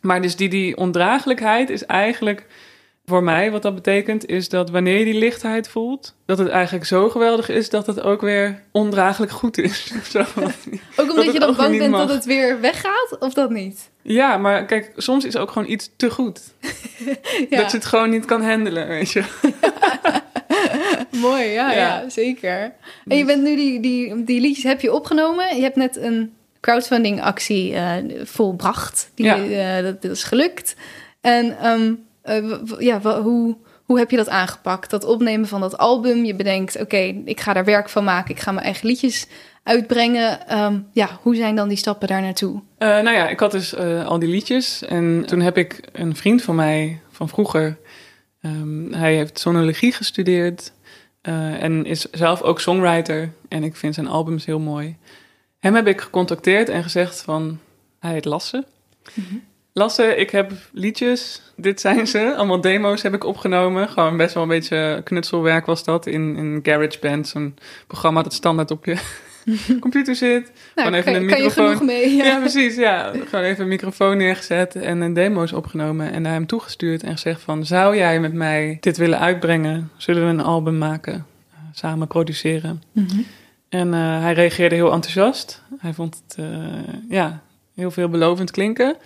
S1: Maar dus die, die ondraaglijkheid is eigenlijk voor mij, wat dat betekent, is dat wanneer je die lichtheid voelt, dat het eigenlijk zo geweldig is dat het ook weer ondraaglijk goed is. Zo.
S2: ook omdat je dan bang bent dat het weer weggaat, of dat niet?
S1: Ja, maar kijk, soms is ook gewoon iets te goed. ja. Dat je het gewoon niet kan handelen, weet je.
S2: Mooi, ja, ja, zeker. En je bent nu die, die, die liedjes heb je opgenomen. Je hebt net een crowdfunding actie uh, volbracht. Die, ja. Uh, dat, dat, is gelukt. En um, ja, hoe, hoe heb je dat aangepakt? Dat opnemen van dat album. Je bedenkt, oké, ik ga daar werk van maken. Ik ga mijn eigen liedjes uitbrengen. Um, ja, hoe zijn dan die stappen daar naartoe? Uh,
S1: nou ja, ik had dus uh, al die liedjes. En toen heb ik een vriend van mij van vroeger. Um, hij heeft sonologie gestudeerd. Uh, en is zelf ook songwriter. En ik vind zijn albums heel mooi. Hem heb ik gecontacteerd en gezegd van... Hij heet Lasse. Mm -hmm. Lasse, ik heb liedjes. Dit zijn ze. Allemaal demo's heb ik opgenomen. Gewoon best wel een beetje knutselwerk was dat. In, in GarageBand, zo'n programma dat standaard op je computer zit.
S2: Nou, gewoon even kan, een microfoon. Kan mee,
S1: ja. ja. precies. Ja. Gewoon even een microfoon neergezet en een demo's opgenomen. En naar hem toegestuurd en gezegd van... Zou jij met mij dit willen uitbrengen? Zullen we een album maken? samen produceren. Mm -hmm. En uh, hij reageerde heel enthousiast. Hij vond het uh, ja, heel veelbelovend klinken.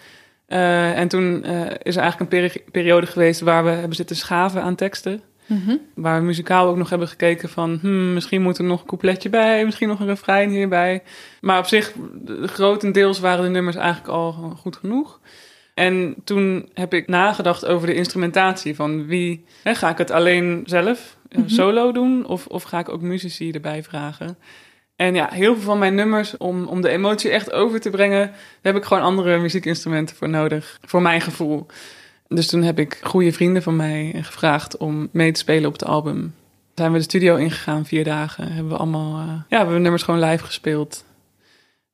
S1: Uh, en toen is er eigenlijk een peri periode geweest waar we hebben zitten schaven aan teksten. Mm -hmm. Waar we muzikaal ook nog hebben gekeken van... Hmm, misschien moet er nog een coupletje bij, misschien nog een refrein hierbij. Maar op zich, grotendeels waren de nummers eigenlijk al goed genoeg. En toen heb ik nagedacht over de instrumentatie. Van wie, hè, ga ik het alleen zelf mm -hmm. solo doen? Of, of ga ik ook muzici erbij vragen? En ja, heel veel van mijn nummers, om, om de emotie echt over te brengen, daar heb ik gewoon andere muziekinstrumenten voor nodig. Voor mijn gevoel. Dus toen heb ik goede vrienden van mij gevraagd om mee te spelen op het album. Zijn we de studio ingegaan, vier dagen. Hebben we allemaal, uh, ja, we hebben nummers gewoon live gespeeld.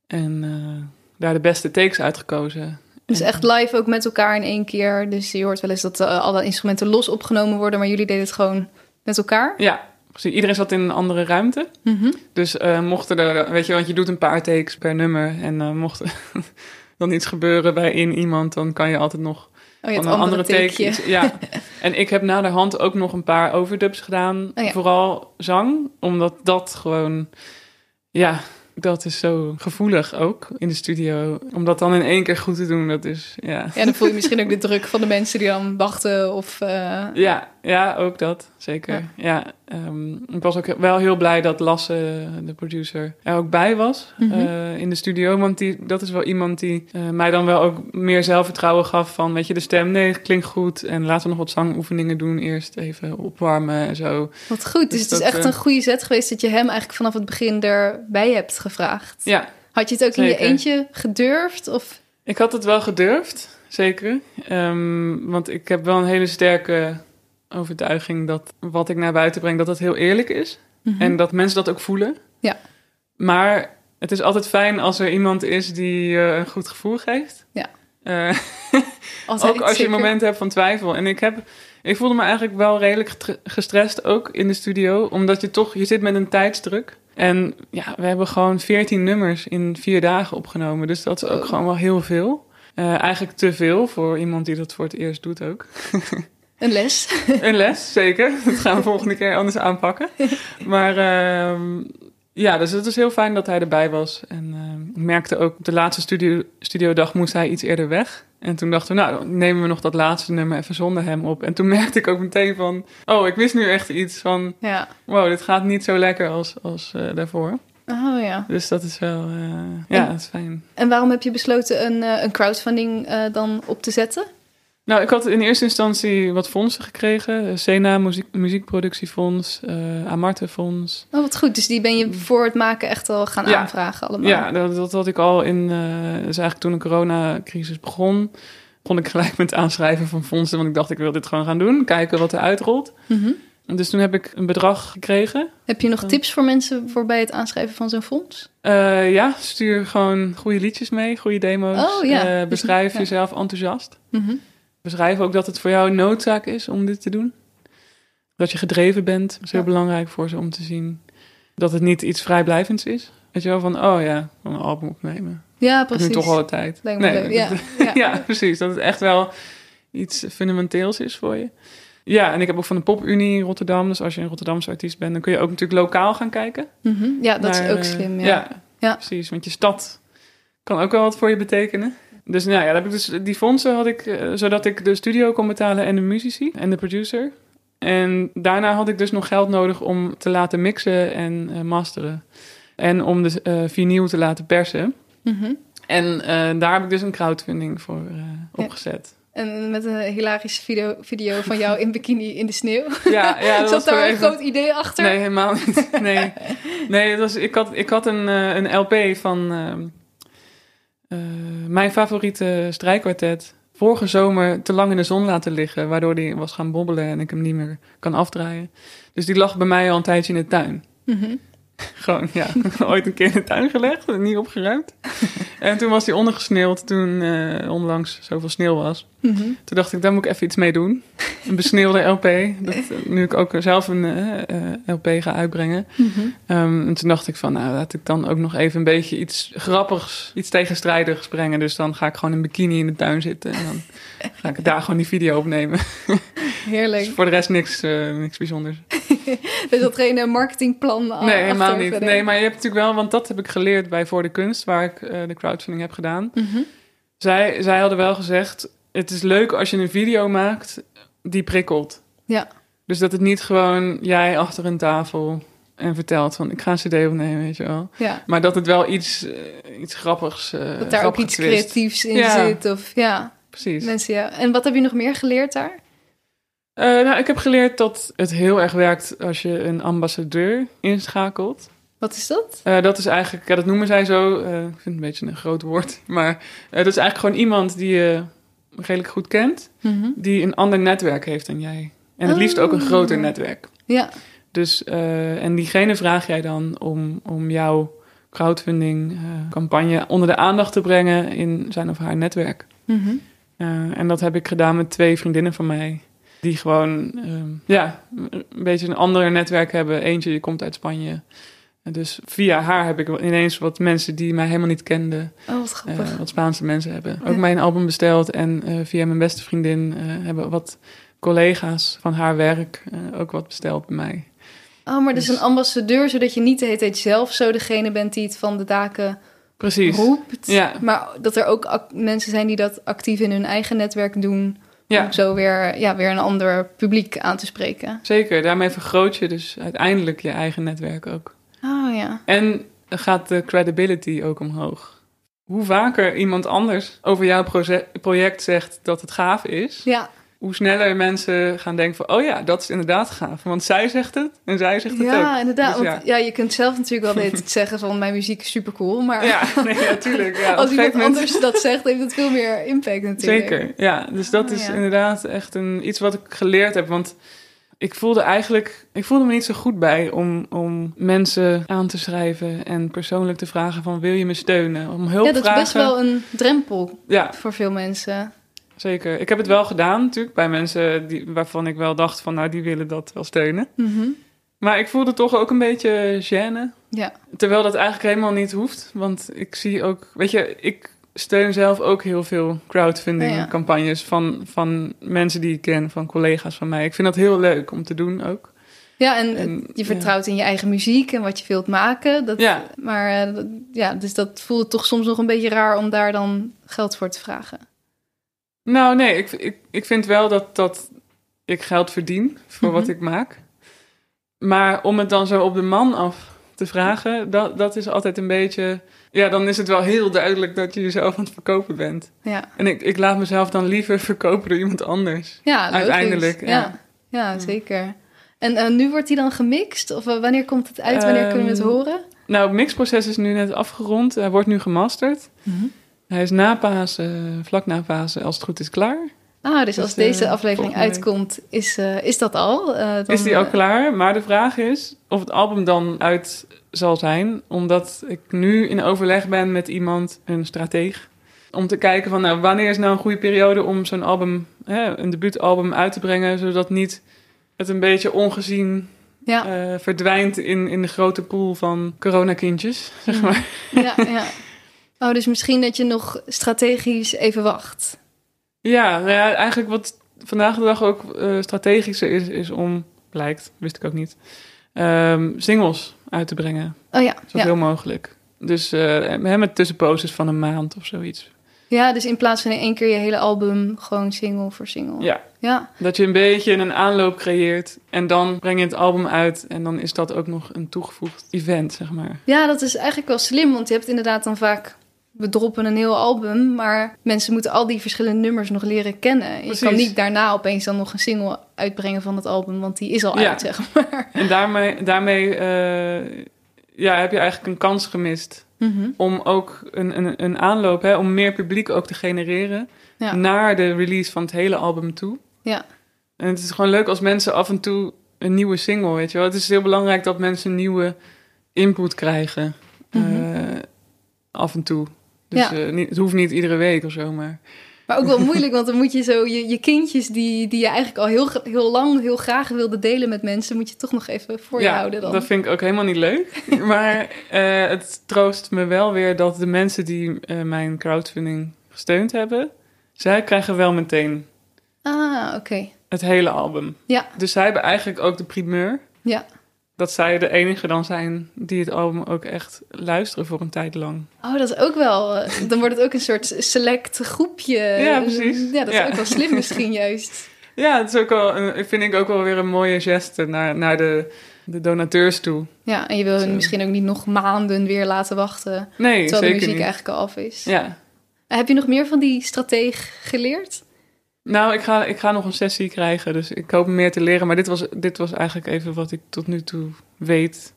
S1: En uh, daar de beste takes uitgekozen.
S2: Dus echt live ook met elkaar in één keer. Dus je hoort wel eens dat uh, alle instrumenten los opgenomen worden, maar jullie deden het gewoon met elkaar?
S1: Ja, precies. Iedereen zat in een andere ruimte. Mm -hmm. Dus uh, mochten er, weet je, want je doet een paar takes per nummer. En uh, mocht er dan iets gebeuren bij in iemand, dan kan je altijd nog
S2: oh, je een andere, take.
S1: Ja. en ik heb na de hand ook nog een paar overdubs gedaan. Oh, ja. Vooral zang, omdat dat gewoon, ja, dat is zo gevoelig ook in de studio. Om dat dan in één keer goed te doen, dat is, ja.
S2: Ja, dan voel je misschien ook de druk van de mensen die dan wachten of... Uh...
S1: Ja, ja, ook dat, zeker. Ja, ja um, ik was ook wel heel blij dat Lasse, de producer, er ook bij was mm -hmm. uh, in de studio. Want die, dat is wel iemand die uh, mij dan wel ook meer zelfvertrouwen gaf van, weet je, de stem, nee, klinkt goed. En laten we nog wat zangoefeningen doen, eerst even opwarmen en zo.
S2: Wat goed, dus, dus het is echt een goede zet geweest dat je hem eigenlijk vanaf het begin erbij hebt gevraagd.
S1: Ja.
S2: Had je het ook zeker. in je eentje gedurfd? Of?
S1: Ik had het wel gedurfd, zeker. Um, want ik heb wel een hele sterke overtuiging dat wat ik naar buiten breng, dat het heel eerlijk is. Mm -hmm. En dat mensen dat ook voelen.
S2: Ja.
S1: Maar het is altijd fijn als er iemand is die uh, een goed gevoel geeft.
S2: Ja.
S1: Uh, ook als je een moment hebt van twijfel. En ik, heb, ik voelde me eigenlijk wel redelijk gestrest ook in de studio. Omdat je toch, je zit met een tijdsdruk. En ja, we hebben gewoon veertien nummers in vier dagen opgenomen. Dus dat is ook oh. gewoon wel heel veel. Uh, eigenlijk te veel voor iemand die dat voor het eerst doet ook.
S2: Een les.
S1: Een les, zeker. Dat gaan we volgende keer anders aanpakken. Maar uh, ja, dus het is heel fijn dat hij erbij was. En uh, ik merkte ook, op de laatste studio, studiodag moest hij iets eerder weg. En toen dachten we, nou, nemen we nog dat laatste nummer even zonder hem op. En toen merkte ik ook meteen van, oh, ik wist nu echt iets van...
S2: Ja.
S1: Wow, dit gaat niet zo lekker als, als uh, daarvoor.
S2: Oh ja.
S1: Dus dat is wel, uh, ja, dat is fijn.
S2: En waarom heb je besloten een, uh, een crowdfunding dan op te zetten?
S1: Nou, ik had in eerste instantie wat fondsen gekregen. Sena Muziek, Muziekproductiefonds, uh, Amarte Fonds.
S2: Oh, wat goed. Dus die ben je voor het maken echt al gaan ja. aanvragen allemaal?
S1: Ja, dat, dat had ik al in... Uh, dus eigenlijk toen de coronacrisis begon... begon ik gelijk met aanschrijven van fondsen. Want ik dacht, ik wil dit gewoon gaan doen. Kijken wat er uitrolt. Mm -hmm. Dus toen heb ik een bedrag gekregen.
S2: Heb je nog tips voor mensen voor bij het aanschrijven van zo'n fonds?
S1: Uh, ja, stuur gewoon goede liedjes mee, goede demo's.
S2: Oh, ja.
S1: Beschrijf
S2: ja.
S1: jezelf enthousiast.
S2: Mm -hmm.
S1: Beschrijf ook dat het voor jou een noodzaak is om dit te doen. Dat je gedreven bent, dat is heel
S2: Ja.
S1: belangrijk voor ze om te zien. Dat het niet iets vrijblijvends is. Weet je wel, van oh ja, van een album opnemen.
S2: Ja, precies.
S1: nu toch al de tijd.
S2: Leuk. Ja, ja.
S1: ja, precies. Dat het echt wel iets fundamenteels is voor je. Ja, en ik heb ook van de Popunie in Rotterdam. Dus als je een Rotterdamse artiest bent, dan kun je ook natuurlijk lokaal gaan kijken.
S2: Mhm. ja dat is ook
S1: eh,
S2: slim. Ja.
S1: ja,
S2: Ja.
S1: precies. Want je stad kan ook wel wat voor je betekenen. Dus nou ja, heb ik dus, die fondsen had ik, eh, zodat ik de studio kon betalen en de muzici en de producer. En daarna had ik dus nog geld nodig om te laten mixen en eh, masteren. En om de eh vinyl te laten persen.
S2: Mhm.
S1: En daar heb ik dus een crowdfunding voor opgezet.
S2: En met een hilarische video, video van jou in bikini in de sneeuw.
S1: Ja, ja, dat was
S2: Zat daar een
S1: even-
S2: groot idee achter?
S1: Nee, helemaal niet. Nee, nee het was, ik, had, ik had een, een LP van eh, mijn favoriete strijkkwartet. Vorige zomer te lang in de zon laten liggen, waardoor die was gaan bobbelen en ik hem niet meer kan afdraaien. Dus die lag bij mij al een tijdje in de tuin.
S2: Mhm.
S1: Gewoon, ja, ooit een keer in de tuin gelegd niet opgeruimd. en toen was die ondergesneeuwd toen eh, onlangs zoveel sneeuw was.
S2: Mhm.
S1: Toen dacht ik, daar moet ik even iets mee doen. Een besneeuwde LP. Dat, eh, nu ik ook zelf een eh, eh, LP ga uitbrengen.
S2: Mhm.
S1: Ehm, en toen dacht ik van, nou laat ik dan ook nog even een beetje iets grappigs, iets tegenstrijdigs brengen. Dus dan ga ik gewoon in bikini in de tuin zitten. En dan ga ik daar gewoon die video opnemen.
S2: Heerlijk.
S1: Dus voor de rest niks, niks bijzonders.
S2: Er zat geen marketingplan a-
S1: Nee, helemaal niet.
S2: verder.
S1: Nee, maar je hebt natuurlijk wel, want dat heb ik geleerd bij Voor de Kunst, waar ik de crowdfunding heb gedaan.
S2: Mhm.
S1: Zij, zij hadden wel gezegd, het is leuk als je een video maakt die prikkelt.
S2: Ja.
S1: Dus dat het niet gewoon jij achter een tafel en vertelt van ik ga een cd opnemen, weet je wel.
S2: Ja.
S1: Maar dat het wel iets, eh, iets grappigs uh,
S2: Dat daar ook iets creatiefs in
S1: Ja.
S2: zit. Of, ja,
S1: Precies.
S2: mensen, ja. En wat heb je nog meer geleerd daar?
S1: Eh, nou, ik heb geleerd dat het heel erg werkt als je een ambassadeur inschakelt.
S2: Wat is dat?
S1: Dat is eigenlijk, ja, dat noemen zij zo, ik vind het een beetje een groot woord, maar dat is eigenlijk gewoon iemand die je redelijk goed kent,
S2: Mhm.
S1: die een ander netwerk heeft dan jij. En het liefst ook een
S2: Oh.
S1: groter netwerk.
S2: Ja.
S1: Dus, eh, en diegene vraag jij dan om, om jouw crowdfunding eh, campagne onder de aandacht te brengen in zijn of haar netwerk.
S2: Mhm.
S1: Eh, en dat heb ik gedaan met twee vriendinnen van mij. Die gewoon ehm, ja, een beetje een ander netwerk hebben. Eentje die komt uit Spanje. En dus via haar heb ik ineens wat mensen die mij helemaal niet kenden.
S2: Oh, wat grappig.
S1: eh, wat Spaanse mensen hebben. Ook
S2: Ja.
S1: mijn album besteld. En eh, via mijn beste vriendin eh, hebben wat collega's van haar werk ook wat besteld bij mij.
S2: oh, maar dus
S1: dus-
S2: een ambassadeur, zodat je niet de hele tijd zelf zo degene bent die het van de daken
S1: Precies.
S2: roept.
S1: Ja.
S2: Maar dat er ook mensen zijn die dat actief in hun eigen netwerk doen.
S1: Ja,
S2: Om zo weer, ja, weer een ander publiek aan te spreken.
S1: zeker. Daarmee vergroot je dus uiteindelijk je eigen netwerk ook.
S2: Oh ja.
S1: En gaat de credibility ook omhoog. Hoe vaker iemand anders over jouw project zegt dat het gaaf is,
S2: Ja,
S1: hoe sneller mensen gaan denken van, oh ja, dat is inderdaad gaaf. Want zij zegt het en zij zegt het
S2: ja
S1: ook.
S2: inderdaad.
S1: Dus
S2: want ja. je kunt zelf natuurlijk wel tijd zeggen van mijn muziek is super cool. Maar
S1: ja, nee, natuurlijk. Ja,
S2: als iemand
S1: moment-
S2: anders dat zegt, heeft het veel meer impact natuurlijk.
S1: Zeker, ja. Dus dat
S2: Oh,
S1: is
S2: ja.
S1: inderdaad echt een, iets wat ik geleerd heb. Want ik voelde eigenlijk, ik voelde me niet zo goed bij om, om mensen aan te schrijven en persoonlijk te vragen van wil je me steunen? Om hulp
S2: Ja, dat is best wel een drempel
S1: Ja,
S2: voor veel mensen.
S1: zeker. Ik heb het wel gedaan natuurlijk bij mensen die, waarvan ik wel dacht van nou die willen dat wel steunen.
S2: Mhm.
S1: Maar ik voelde toch ook een beetje gêne.
S2: Ja,
S1: Terwijl dat eigenlijk helemaal niet hoeft. Want ik zie ook, weet je, ik steun zelf ook heel veel crowdfunding
S2: Ja, ja.
S1: campagnes van, van mensen die ik ken, van collega's van mij. Ik vind dat heel leuk om te doen ook.
S2: ja en,
S1: En,
S2: je vertrouwt in je eigen muziek en wat je wilt maken. Dat,
S1: Ja.
S2: Maar eh, ja, dus dat voelt toch soms nog een beetje raar om daar dan geld voor te vragen.
S1: Nou nee, ik, ik, ik vind wel dat, dat ik geld verdien voor wat
S2: Mhm.
S1: ik maak. Maar om het dan zo op de man af te vragen, dat, dat is altijd een beetje... Ja, dan is het wel heel duidelijk dat je jezelf aan het verkopen bent.
S2: Ja,
S1: En ik, ik laat mezelf dan liever verkopen door iemand anders.
S2: ja.
S1: Uiteindelijk,
S2: Ja,
S1: ja.
S2: ja. zeker. En eh, nu wordt die dan gemixt? Of eh, wanneer komt het uit? Wanneer kunnen we het
S1: Ehm,
S2: horen?
S1: Nou, het mixproces is nu net afgerond. Hij wordt nu gemasterd. Hij is na Pasen, vlak na Pasen, als het goed is, klaar.
S2: Ah, dus als
S1: Dus, eh,
S2: deze aflevering
S1: volgende week.
S2: uitkomt, is, eh, is dat al? Eh, dan,
S1: is die al
S2: eh,
S1: klaar? Maar de vraag is of het album dan uit zal zijn. Omdat ik nu in overleg ben met iemand, een strateeg. Om te kijken van, nou, wanneer is nou een goede periode om zo'n album, hè, een debuutalbum uit te brengen. Zodat niet het een beetje ongezien
S2: Ja,
S1: eh, verdwijnt in, in de grote pool van coronakindjes, zeg maar.
S2: ja, ja. Oh, dus misschien dat je nog strategisch even wacht.
S1: Ja, nou ja, eigenlijk wat vandaag de dag ook eh, strategischer is, is om, blijkt, wist ik ook niet, ehm, singles uit te brengen.
S2: Oh ja,
S1: Zoveel
S2: ja.
S1: mogelijk. Dus eh, met tussenposes van een maand of zoiets.
S2: ja, dus in plaats van in één keer je hele album, gewoon single voor single.
S1: Ja,
S2: Ja,
S1: dat je een beetje een aanloop creëert en dan breng je het album uit en dan is dat ook nog een toegevoegd event, zeg maar.
S2: Ja, dat is eigenlijk wel slim, want je hebt inderdaad dan vaak... We droppen een heel album, maar mensen moeten al die verschillende nummers nog leren kennen. Je kan niet daarna opeens dan nog een single uitbrengen van het album, want die is al
S1: Ja.
S2: uit, zeg maar.
S1: En daarmee, daarmee eh, ja, heb je eigenlijk een kans gemist
S2: Mhm.
S1: om ook een, een, een aanloop, hè, om meer publiek ook te genereren
S2: Ja.
S1: naar de release van het hele album toe.
S2: Ja.
S1: En het is gewoon leuk als mensen af en toe een nieuwe single, weet je wel. Het is heel belangrijk dat mensen nieuwe input krijgen.
S2: Mhm.
S1: eh, af en toe. Dus
S2: Ja.
S1: eh, niet, het hoeft niet iedere week of zo, maar...
S2: Maar ook wel moeilijk, want dan moet je zo je, je kindjes die, die je eigenlijk al heel, heel lang, heel graag wilde delen met mensen, moet je toch nog even voor je
S1: ja,
S2: houden dan.
S1: dat vind ik ook helemaal niet leuk. maar eh, het troost me wel weer dat de mensen die eh, mijn crowdfunding gesteund hebben... zij krijgen wel meteen
S2: Ah, oké.
S1: het hele album.
S2: Ja,
S1: Dus zij hebben eigenlijk ook de primeur...
S2: ja.
S1: Dat zij de enige dan zijn die het album ook echt luisteren voor een tijd lang.
S2: Oh, dat is ook wel. eh, Dan wordt het ook een soort select groepje.
S1: Ja, precies.
S2: Ja, dat is
S1: Ja.
S2: ook wel slim misschien juist.
S1: Ja, het is ook wel, een- vind ik ook wel weer een mooie geste naar, naar de, de donateurs toe.
S2: Ja, en je wil
S1: Zo.
S2: misschien ook niet nog maanden weer laten wachten.
S1: Nee,
S2: Terwijl de muziek
S1: niet.
S2: eigenlijk al af is.
S1: Ja.
S2: Heb je nog meer van die strateeg geleerd?
S1: Nou, ik ga, ik ga nog een sessie krijgen, dus ik hoop meer te leren. Maar dit was, dit was eigenlijk even wat ik tot nu toe weet.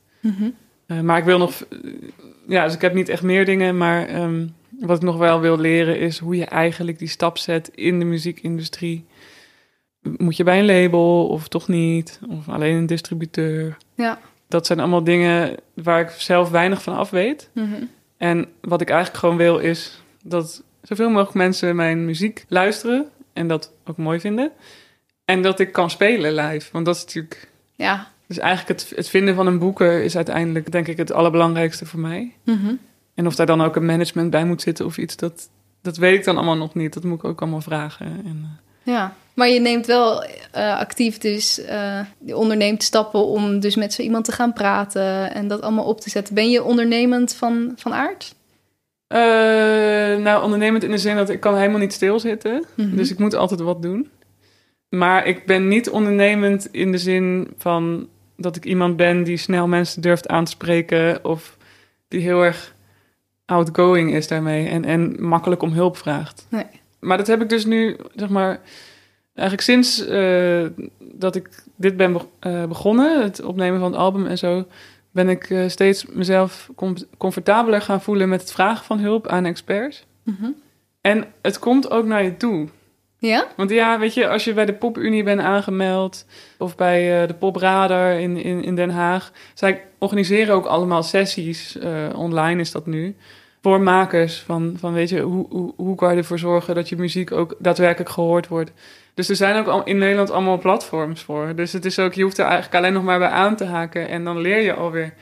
S1: Eh, maar ik wil nog... Ja, dus ik heb niet echt meer dingen, maar ehm, wat ik nog wel wil leren is hoe je eigenlijk die stap zet in de muziekindustrie. Moet je bij een label of toch niet? Of alleen een distributeur?
S2: Ja.
S1: Dat zijn allemaal dingen waar ik zelf weinig van af weet.
S2: Mhm.
S1: En wat ik eigenlijk gewoon wil is dat zoveel mogelijk mensen mijn muziek luisteren en dat ook mooi vinden. En dat ik kan spelen live. Want dat is natuurlijk.
S2: Ja.
S1: Dus eigenlijk het, het vinden van een boeker is uiteindelijk, denk ik, het allerbelangrijkste voor mij.
S2: Mhm.
S1: En of daar dan ook een management bij moet zitten of iets, dat, dat weet ik dan allemaal nog niet. Dat moet ik ook allemaal vragen. En, eh,
S2: Ja, maar je neemt wel eh, actief dus, eh, je onderneemt stappen om dus met zo iemand te gaan praten en dat allemaal op te zetten. Ben je ondernemend van, van aard?
S1: Eh, nou, ondernemend in de zin dat ik kan helemaal niet stilzitten.
S2: Mhm.
S1: Dus ik moet altijd wat doen. Maar ik ben niet ondernemend in de zin van dat ik iemand ben die snel mensen durft aan te spreken of die heel erg outgoing is daarmee en, en makkelijk om hulp vraagt.
S2: Nee.
S1: Maar dat heb ik dus nu, zeg maar, eigenlijk sinds eh, dat ik dit ben be- eh, begonnen, het opnemen van het album en zo, ben ik eh, steeds mezelf com- comfortabeler gaan voelen met het vragen van hulp aan experts.
S2: Mhm.
S1: En het komt ook naar je toe.
S2: Ja?
S1: Want ja, weet je, als je bij de Popunie bent aangemeld of bij eh, de Popradar in, in, in Den Haag, zij organiseren ook allemaal sessies, eh, online is dat nu, voor makers van, van weet je, hoe, hoe, hoe kan je ervoor zorgen dat je muziek ook daadwerkelijk gehoord wordt. Dus er zijn ook al, in Nederland allemaal platforms voor. Dus het is ook, je hoeft er eigenlijk alleen nog maar bij aan te haken en dan leer je alweer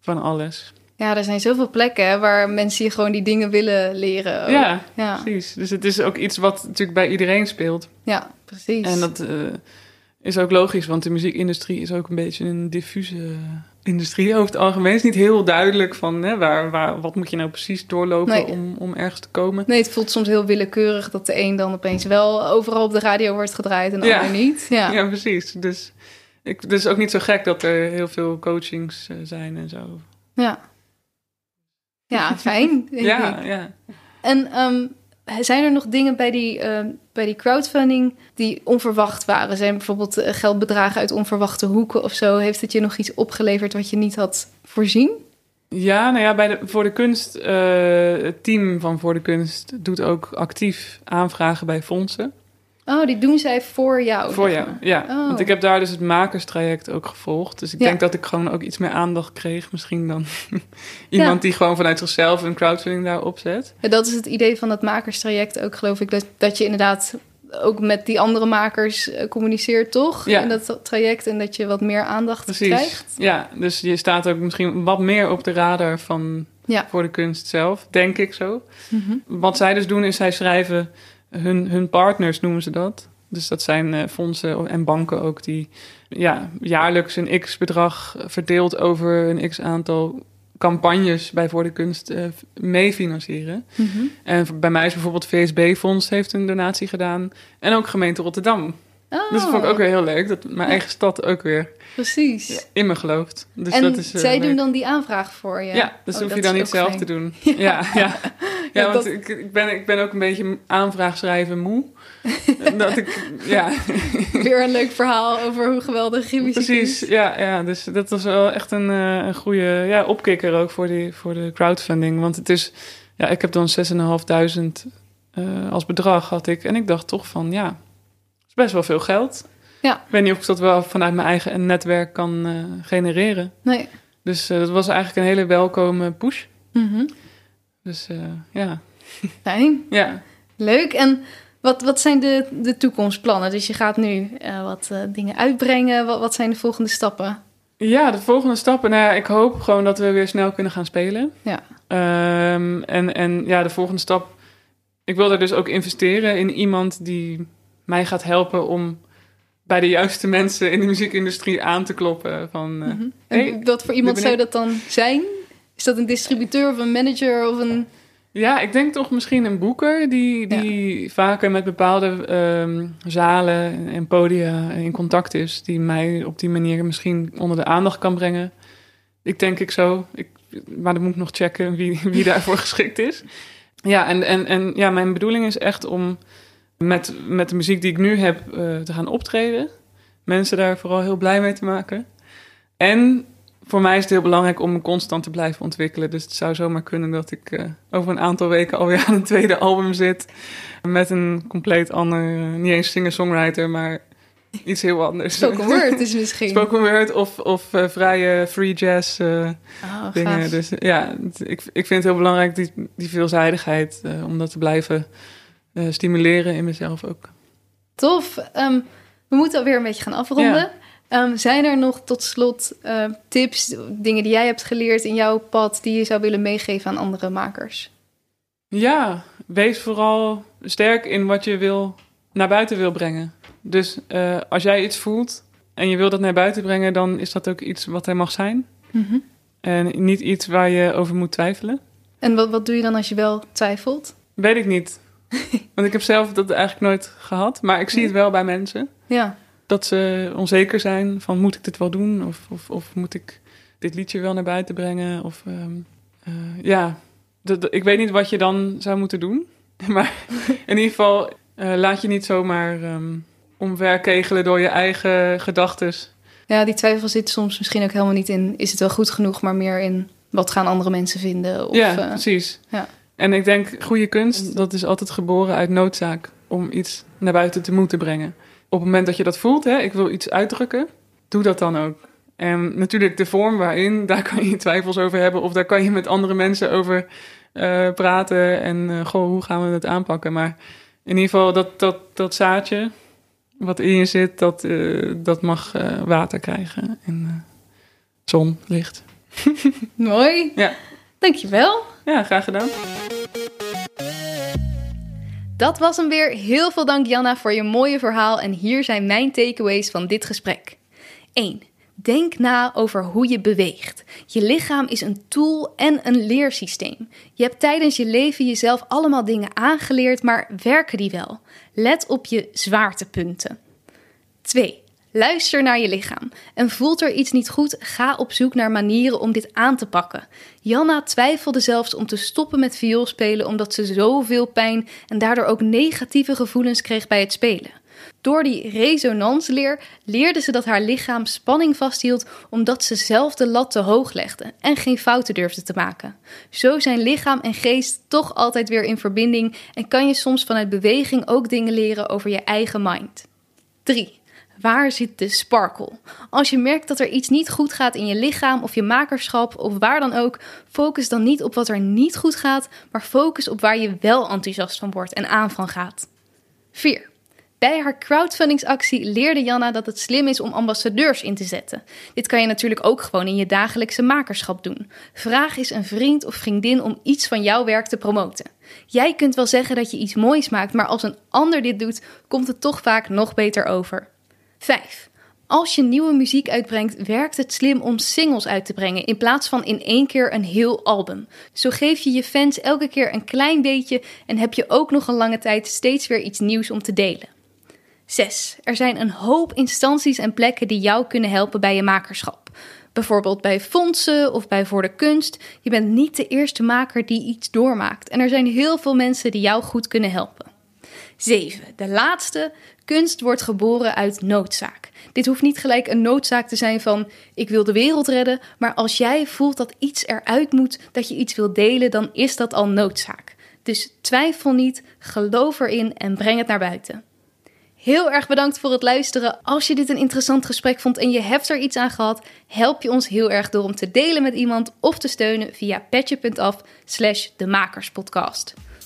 S1: van alles.
S2: Ja, er zijn zoveel plekken waar mensen je gewoon die dingen willen leren. ook.
S1: Ja,
S2: Ja,
S1: precies. Dus het is ook iets wat natuurlijk bij iedereen speelt.
S2: ja precies.
S1: En dat eh, is ook logisch, want de muziekindustrie is ook een beetje een diffuse industrie over het algemeen. Is niet heel duidelijk van hè, waar, waar, wat moet je nou precies doorlopen
S2: Nee.
S1: om, om ergens te komen.
S2: Nee, het voelt soms heel willekeurig dat de een dan opeens wel overal op de radio wordt gedraaid en de
S1: Ja.
S2: ander niet. Ja.
S1: Ja, precies. Dus ik, het is ook niet zo gek dat er heel veel coachings eh, zijn en zo.
S2: Ja, ja fijn. denk
S1: Ja,
S2: ik.
S1: ja.
S2: En ehm, zijn er nog dingen bij die, ehm, bij die crowdfunding die onverwacht waren? Zijn bijvoorbeeld eh, geldbedragen uit onverwachte hoeken of zo? Heeft het je nog iets opgeleverd wat je niet had voorzien?
S1: Ja, nou ja, bij de, voor de kunst, eh, het team van Voor de Kunst doet ook actief aanvragen bij fondsen.
S2: Oh, die doen zij voor jou?
S1: Voor jou,
S2: maar.
S1: ja.
S2: Oh.
S1: Want ik heb daar dus het makerstraject ook gevolgd. Dus ik
S2: Ja.
S1: denk dat ik gewoon ook iets meer aandacht kreeg misschien dan iemand die gewoon vanuit zichzelf een crowdfunding daar opzet.
S2: Ja, dat is het idee van dat makerstraject ook, geloof ik. Dat, dat je inderdaad ook met die andere makers eh, communiceert, toch?
S1: Ja.
S2: In dat traject en dat je wat meer aandacht
S1: Precies.
S2: krijgt.
S1: Ja, dus je staat ook misschien wat meer op de radar van voor de kunst zelf, denk ik zo.
S2: Mhm.
S1: Wat zij dus doen is zij schrijven hun, hun partners, noemen ze dat. Dus dat zijn eh, fondsen en banken ook die ja, jaarlijks een x-bedrag verdeeld over een x-aantal campagnes bij Voor de Kunst eh, meefinancieren.
S2: Mhm.
S1: En bij mij is bijvoorbeeld VSB-fonds heeft een donatie gedaan. En ook gemeente Rotterdam.
S2: Oh,
S1: Dus dat vond ik ook weer heel leuk. Dat mijn eigen stad ook weer
S2: Precies.
S1: in me gelooft. Dus
S2: en
S1: dat is, eh,
S2: zij
S1: leuk.
S2: doen dan die aanvraag voor je?
S1: Ja, dus
S2: Oh,
S1: hoef je dan niet zelf
S2: fijn.
S1: te doen. Ja, ja. ja.
S2: Ja,
S1: want
S2: dat-
S1: ik, ik, ben, ik ben ook een beetje aanvraagschrijven moe. dat ik, ja,
S2: Weer een leuk verhaal over hoe geweldig muziek
S1: precies.
S2: is.
S1: Ja, ja, dus dat was wel echt een, eh, een goede ja, opkikker ook voor, die, voor de crowdfunding. Want het is, ja, ik heb dan 6.500 eh als bedrag had ik. En ik dacht toch van, ja, best wel veel geld.
S2: Ja.
S1: Ik weet niet of ik dat wel vanuit mijn eigen netwerk kan eh, genereren.
S2: Nee.
S1: Dus eh, dat was eigenlijk een hele welkome push.
S2: Mhm.
S1: Dus eh, ja,
S2: Fijn.
S1: ja.
S2: Leuk. En wat, wat zijn de, de toekomstplannen? Dus je gaat nu wat dingen uitbrengen. Wat, wat zijn de volgende stappen?
S1: Ja, de volgende stappen. Nou ja, ik hoop gewoon dat we weer snel kunnen gaan spelen.
S2: Ja.
S1: Ehm, en, en ja, de volgende stap. Ik wil er dus ook investeren in iemand die mij gaat helpen om bij de juiste mensen in de muziekindustrie aan te kloppen. Van, eh,
S2: Mhm.
S1: Hey,
S2: wat voor iemand zou dat dan zijn? Is dat een distributeur of een manager of een...
S1: Ja, ik denk toch misschien een boeker die, die vaker met bepaalde ehm, zalen en podia in contact is. Die mij op die manier misschien onder de aandacht kan brengen. Ik denk ik zo. Ik, maar dan moet ik nog checken wie, wie daarvoor geschikt is. Ja, en, en, en ja, mijn bedoeling is echt om met, met de muziek die ik nu heb eh, te gaan optreden. Mensen daar vooral heel blij mee te maken. En voor mij is het heel belangrijk om me constant te blijven ontwikkelen. Dus het zou zomaar kunnen dat ik eh, over een aantal weken alweer aan een tweede album zit. Met een compleet ander, eh, niet eens singer-songwriter, maar iets heel anders.
S2: Spoken word is misschien.
S1: Spoken word of, of vrije free jazz
S2: Oh,
S1: dingen.
S2: gaaf.
S1: Dus ja, ik, ik vind het heel belangrijk, die, die veelzijdigheid, om dat te blijven eh, stimuleren in mezelf ook.
S2: Tof. Ehm, we moeten alweer een beetje gaan afronden. Ehm, zijn er nog tot slot eh, tips, dingen die jij hebt geleerd in jouw pad... die je zou willen meegeven aan andere makers?
S1: Ja, wees vooral sterk in wat je wil, naar buiten wil brengen. Dus eh, als jij iets voelt en je wil dat naar buiten brengen, dan is dat ook iets wat er mag zijn.
S2: Mhm.
S1: En niet iets waar je over moet twijfelen.
S2: En wat, wat doe je dan als je wel twijfelt?
S1: Weet ik niet. Want ik heb zelf dat eigenlijk nooit gehad. Maar ik zie het wel bij mensen.
S2: Ja,
S1: Dat ze onzeker zijn van moet ik dit wel doen? Of, of, of moet ik dit liedje wel naar buiten brengen? Of ehm, eh, ja, ik weet niet wat je dan zou moeten doen. Maar in ieder geval eh, laat je niet zomaar ehm omverkegelen door je eigen gedachtes.
S2: ja, die twijfel zit soms misschien ook helemaal niet in... is het wel goed genoeg, maar meer in... wat gaan andere mensen vinden? Of,
S1: ja,
S2: eh,
S1: precies.
S2: ja.
S1: En ik denk, goede kunst, dat is altijd geboren uit noodzaak om iets naar buiten te moeten brengen. Op het moment dat je dat voelt, hè, ik wil iets uitdrukken, doe dat dan ook. En natuurlijk de vorm waarin, daar kan je twijfels over hebben of daar kan je met andere mensen over eh, praten en eh, goh, hoe gaan we het aanpakken. Maar in ieder geval dat, dat, dat zaadje wat in je zit, dat, eh, dat mag water krijgen en zon, licht.
S2: Mooi.
S1: Ja.
S2: Dankjewel.
S1: Ja, graag gedaan.
S2: Dat was hem weer. Heel veel dank Janna voor je mooie verhaal. En hier zijn mijn takeaways van dit gesprek. 1. Denk na over hoe je beweegt. Je lichaam is een tool en een leersysteem. Je hebt tijdens je leven jezelf allemaal dingen aangeleerd, maar werken die wel? Let op je zwaartepunten. 2. Luister naar je lichaam. En voelt er iets niet goed, ga op zoek naar manieren om dit aan te pakken. Janna twijfelde zelfs om te stoppen met vioolspelen omdat ze zoveel pijn en daardoor ook negatieve gevoelens kreeg bij het spelen. Door die resonansleer leerde ze dat haar lichaam spanning vasthield omdat ze zelf de lat te hoog legde en geen fouten durfde te maken. Zo zijn lichaam en geest toch altijd weer in verbinding en kan je soms vanuit beweging ook dingen leren over je eigen mind. 3. Waar zit de sparkle? Als je merkt dat er iets niet goed gaat in je lichaam of je makerschap of waar dan ook, focus dan niet op wat er niet goed gaat, maar focus op waar je wel enthousiast van wordt en aan van gaat. 4. Bij haar crowdfundingsactie leerde Janna dat het slim is om ambassadeurs in te zetten. Dit kan je natuurlijk ook gewoon in je dagelijkse makerschap doen. Vraag eens een vriend of vriendin om iets van jouw werk te promoten. Jij kunt wel zeggen dat je iets moois maakt, maar als een ander dit doet, komt het toch vaak nog beter over. 5. Als je nieuwe muziek uitbrengt, werkt het slim om singles uit te brengen in plaats van in één keer een heel album. Zo geef je je fans elke keer een klein beetje en heb je ook nog een lange tijd steeds weer iets nieuws om te delen. 6. Er zijn een hoop instanties en plekken die jou kunnen helpen bij je makerschap. Bijvoorbeeld bij fondsen of bij Voor de Kunst. Je bent niet de eerste maker die iets doormaakt. En er zijn heel veel mensen die jou goed kunnen helpen. 7. De laatste. Kunst wordt geboren uit noodzaak. Dit hoeft niet gelijk een noodzaak te zijn van ik wil de wereld redden, maar als jij voelt dat iets eruit moet, dat je iets wil delen, dan is dat al noodzaak. Dus twijfel niet, geloof erin en breng het naar buiten. Heel erg bedankt voor het luisteren. Als je dit een interessant gesprek vond en je hebt er iets aan gehad, help je ons heel erg door om te delen met iemand of te steunen via petje.af slash de makerspodcast.